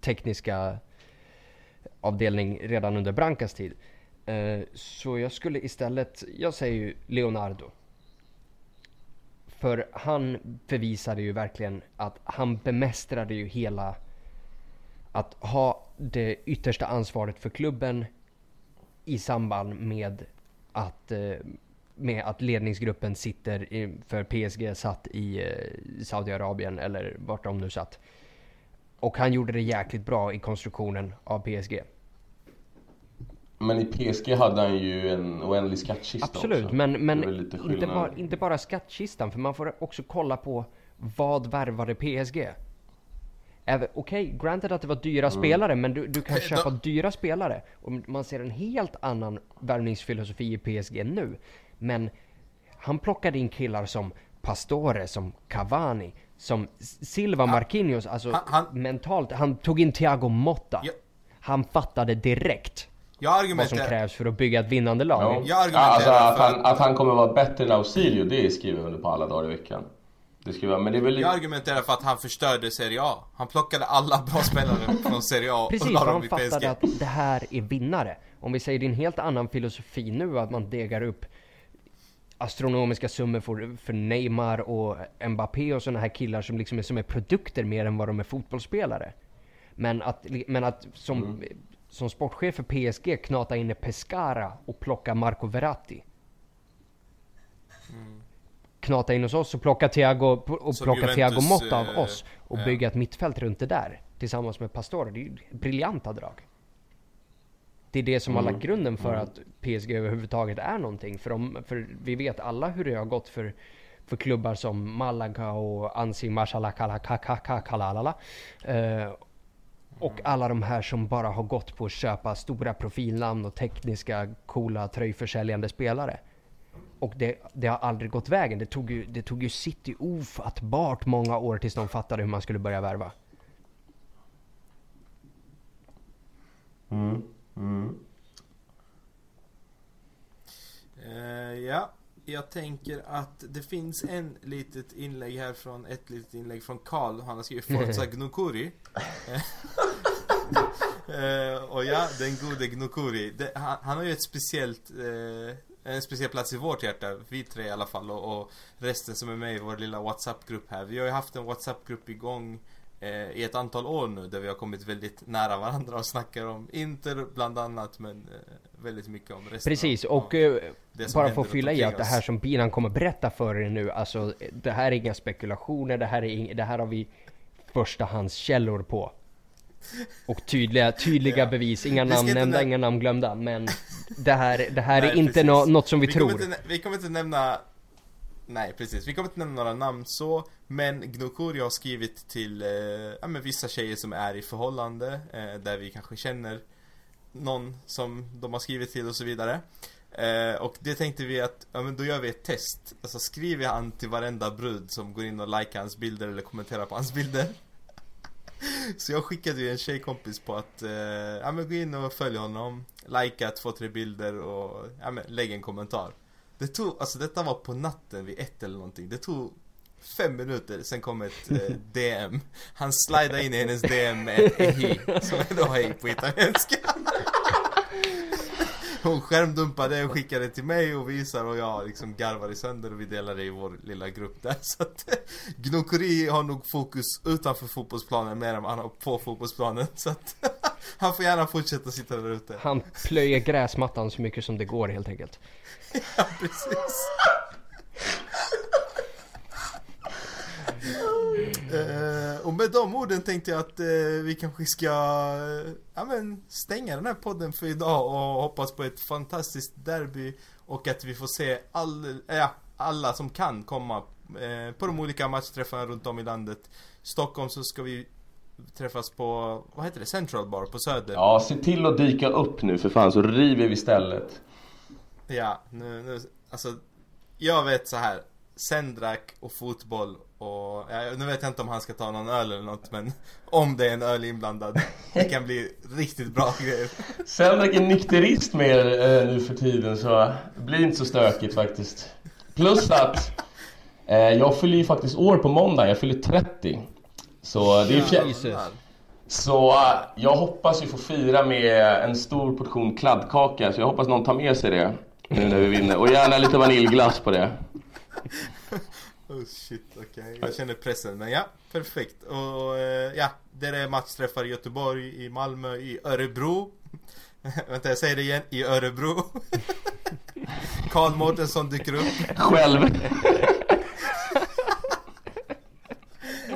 tekniska avdelning redan under Brankas tid. Uh, så jag skulle istället, jag säger ju Leonardo. För han bevisade ju verkligen att han bemästrade ju hela att ha det yttersta ansvaret för klubben i samband med att, eh, med att ledningsgruppen sitter för PSG satt i eh, Saudiarabien eller vart de nu satt. Och han gjorde det jäkligt bra i konstruktionen av PSG. Men i PSG hade han ju en oändlig skattkista Absolut, också. men, men inte, bara, inte bara skattkistan. För man får också kolla på vad värvade PSG? Okej, okay, granted att det var dyra mm. spelare, men du, du kan köpa dyra spelare. Och man ser en helt annan värvningsfilosofi i PSG nu. Men han plockade in killar som Pastore, som Cavani, som Silva Marquinhos, alltså han, han, mentalt. Han tog in Thiago Motta. Ja. Han fattade direkt. Jag vad som krävs för att bygga ett vinnande lag. Ja. Jag Ja, argumenterar alltså att han, att han kommer vara bättre än Ausilio, det skriver jag under på alla dagar i veckan. Det skriver jag, men det är väl... Jag argumenterar för att han förstörde Serie A. Han plockade alla bra spelare (laughs) från Serie A Precis, och la för dem han i fattade PSG. att det här är vinnare. Om vi säger det är en helt annan filosofi nu, att man degar upp astronomiska summor för, för Neymar och Mbappé och sådana här killar som liksom är, som är produkter mer än vad de är fotbollsspelare. Men att, men att som, som sportchef för PSG knata in i Pescara och plocka Marco Verratti. Knata in hos oss och plocka Thiago, och plocka Thiago Motta av eh, oss och ja. bygga ett mittfält runt det där. Tillsammans med Pastore. Det är ju briljanta drag. Det är det som har lagt grunden för att PSG överhuvudtaget är någonting. För, de, för vi vet alla hur det har gått för, för klubbar som Malaga och Ansi Mashalakalalala. Eh, och alla de här som bara har gått på att köpa stora profilnamn och tekniska, coola, tröjförsäljande spelare. Och det, det har aldrig gått vägen. Det tog ju, det tog ju City ofattbart många år tills de fattade hur man skulle börja värva. Mm. Mm. Eh, ja, jag tänker att det finns en litet inlägg här från, ett litet inlägg från Karl. Han har skrivit Forza (laughs) Gnukuri. (laughs) Eh, och ja, den gode Gnukuri. Det, han, han har ju ett speciellt, eh, en speciell plats i vårt hjärta. Vi tre i alla fall och, och resten som är med i vår lilla WhatsApp-grupp här. Vi har ju haft en WhatsApp-grupp igång eh, i ett antal år nu där vi har kommit väldigt nära varandra och snackar om Inter bland annat men eh, väldigt mycket om resten Precis, av, och eh, bara för att fylla i att det här som Binan kommer berätta för er nu, alltså det här är inga spekulationer, det här, är ing, det här har vi förstahandskällor på. Och tydliga, tydliga Ja. bevis, inga Vi namn nämnda, nä- inga namn glömda, men det här, det här Nej, är inte nå, något som vi, tror. Kommer inte, vi kommer inte nämna Nej precis, vi kommer inte nämna några namn så Men Gnokuri har skrivit till eh, ja, men vissa tjejer som är i förhållande eh, Där vi kanske känner Någon som de har skrivit till och så vidare. Eh, Och det tänkte vi att, ja men då gör vi ett test. Alltså skriver han till varenda brud som går in och likar hans bilder eller kommenterar på hans bilder (laughs) Så jag skickade ju en tjejkompis på att, eh, ja men gå in och följ honom Likea två, tre bilder och, ja men lägg en kommentar. Det tog, alltså detta var på natten vid ett eller någonting. Det tog fem minuter, sen kom ett eh, (laughs) DM Han slidade in i hennes DM med ett ehi Som är då hej på italienska Hon skärmdumpade och skickade till mig och visar och jag liksom garvar i sönder och vi delar det i vår lilla grupp där. (laughs) Så att Gnokuri har nog fokus utanför fotbollsplanen mer än vad han har på fotbollsplanen. (laughs) Så att (laughs) Han får gärna fortsätta sitta där ute. Han plöjer gräsmattan så mycket som det går helt enkelt. Ja precis Eh, och med de orden tänkte jag att eh, vi kanske ska eh, ja, men, stänga den här podden för idag och hoppas på ett fantastiskt derby och att vi får se all, ja, alla som kan komma eh, på de olika matchträffarna runt om i landet. Stockholm så ska vi träffas på, vad heter det, Central Bar på Söder. Ja, se till att dyka upp nu för fan så river vi stället. Ja, nu, nu, alltså Jag vet så här Sendrak och fotboll och, ja, nu vet jag inte om han ska ta någon öl eller något men Om det är en öl inblandad Det kan bli riktigt bra grejer (laughs) Sendrak är nykterist med er eh, nu för tiden så det blir inte så stökigt faktiskt. Plus att eh, jag fyller ju faktiskt år på måndag, jag fyller 30. Så det är fjär... Så eh, jag hoppas ju få fira med en stor portion kladdkaka så jag hoppas någon tar med sig det nu när vi vinner. Och gärna lite vaniljglass på det. (laughs) Oh shit, okej. Jag känner pressen men ja, perfekt. Och eh, ja, det är matchträffar i Göteborg, i Malmö, i Örebro (laughs) Vänta jag säger det igen, i Örebro (laughs) Karl Mårtensson dyker upp Själv.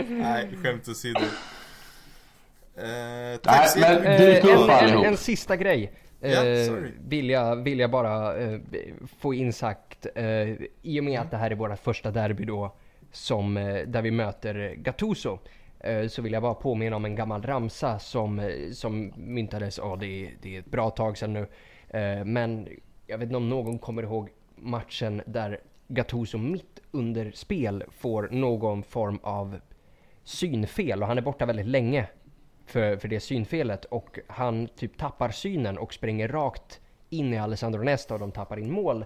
Nej, skämt åsido eh, Nej, Tack men- Eh, en, en, allihop. en sista grej. Sorry. vill, jag, vill jag bara eh, få insagt. Eh, I och med att det här är vårt första derby då. Som, eh, där vi möter Gattuso. Så vill jag bara påminna om en gammal ramsa som, som myntades. Ja, det, är- det är ett bra tag sedan nu. Men jag vet inte om någon kommer ihåg matchen där Gattuso mitt under spel får någon form av synfel och han är borta väldigt länge. För, för det synfelet och han typ tappar synen och springer rakt in i Alessandro Nesta och de tappar in mål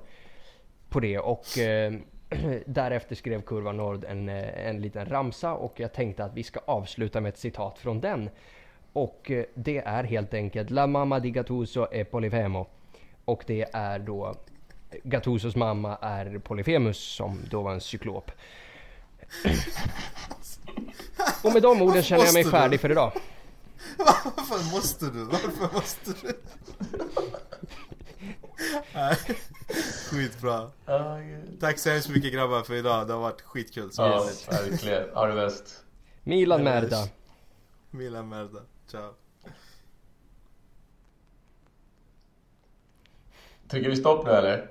på det och eh, (clears throat) därefter skrev Kurva Nord en, eh, en liten ramsa och jag tänkte att vi ska avsluta med ett citat från den. Och eh, det är helt enkelt La mamma di Gattuso è Polifemo. Och det är då Gattusos mamma är Polyphemus som då var en cyklop. (clears throat) Och med de orden känner jag mig färdig för idag. (laughs) Varför måste du? Varför måste du? Nej, Skitbra. Tack så hemskt mycket grabbar för idag. Det har varit skitkul Ja, verkligen. Ha det bäst. Milan. Merda. Milan Merda. Ciao. Trycker vi stopp nu eller?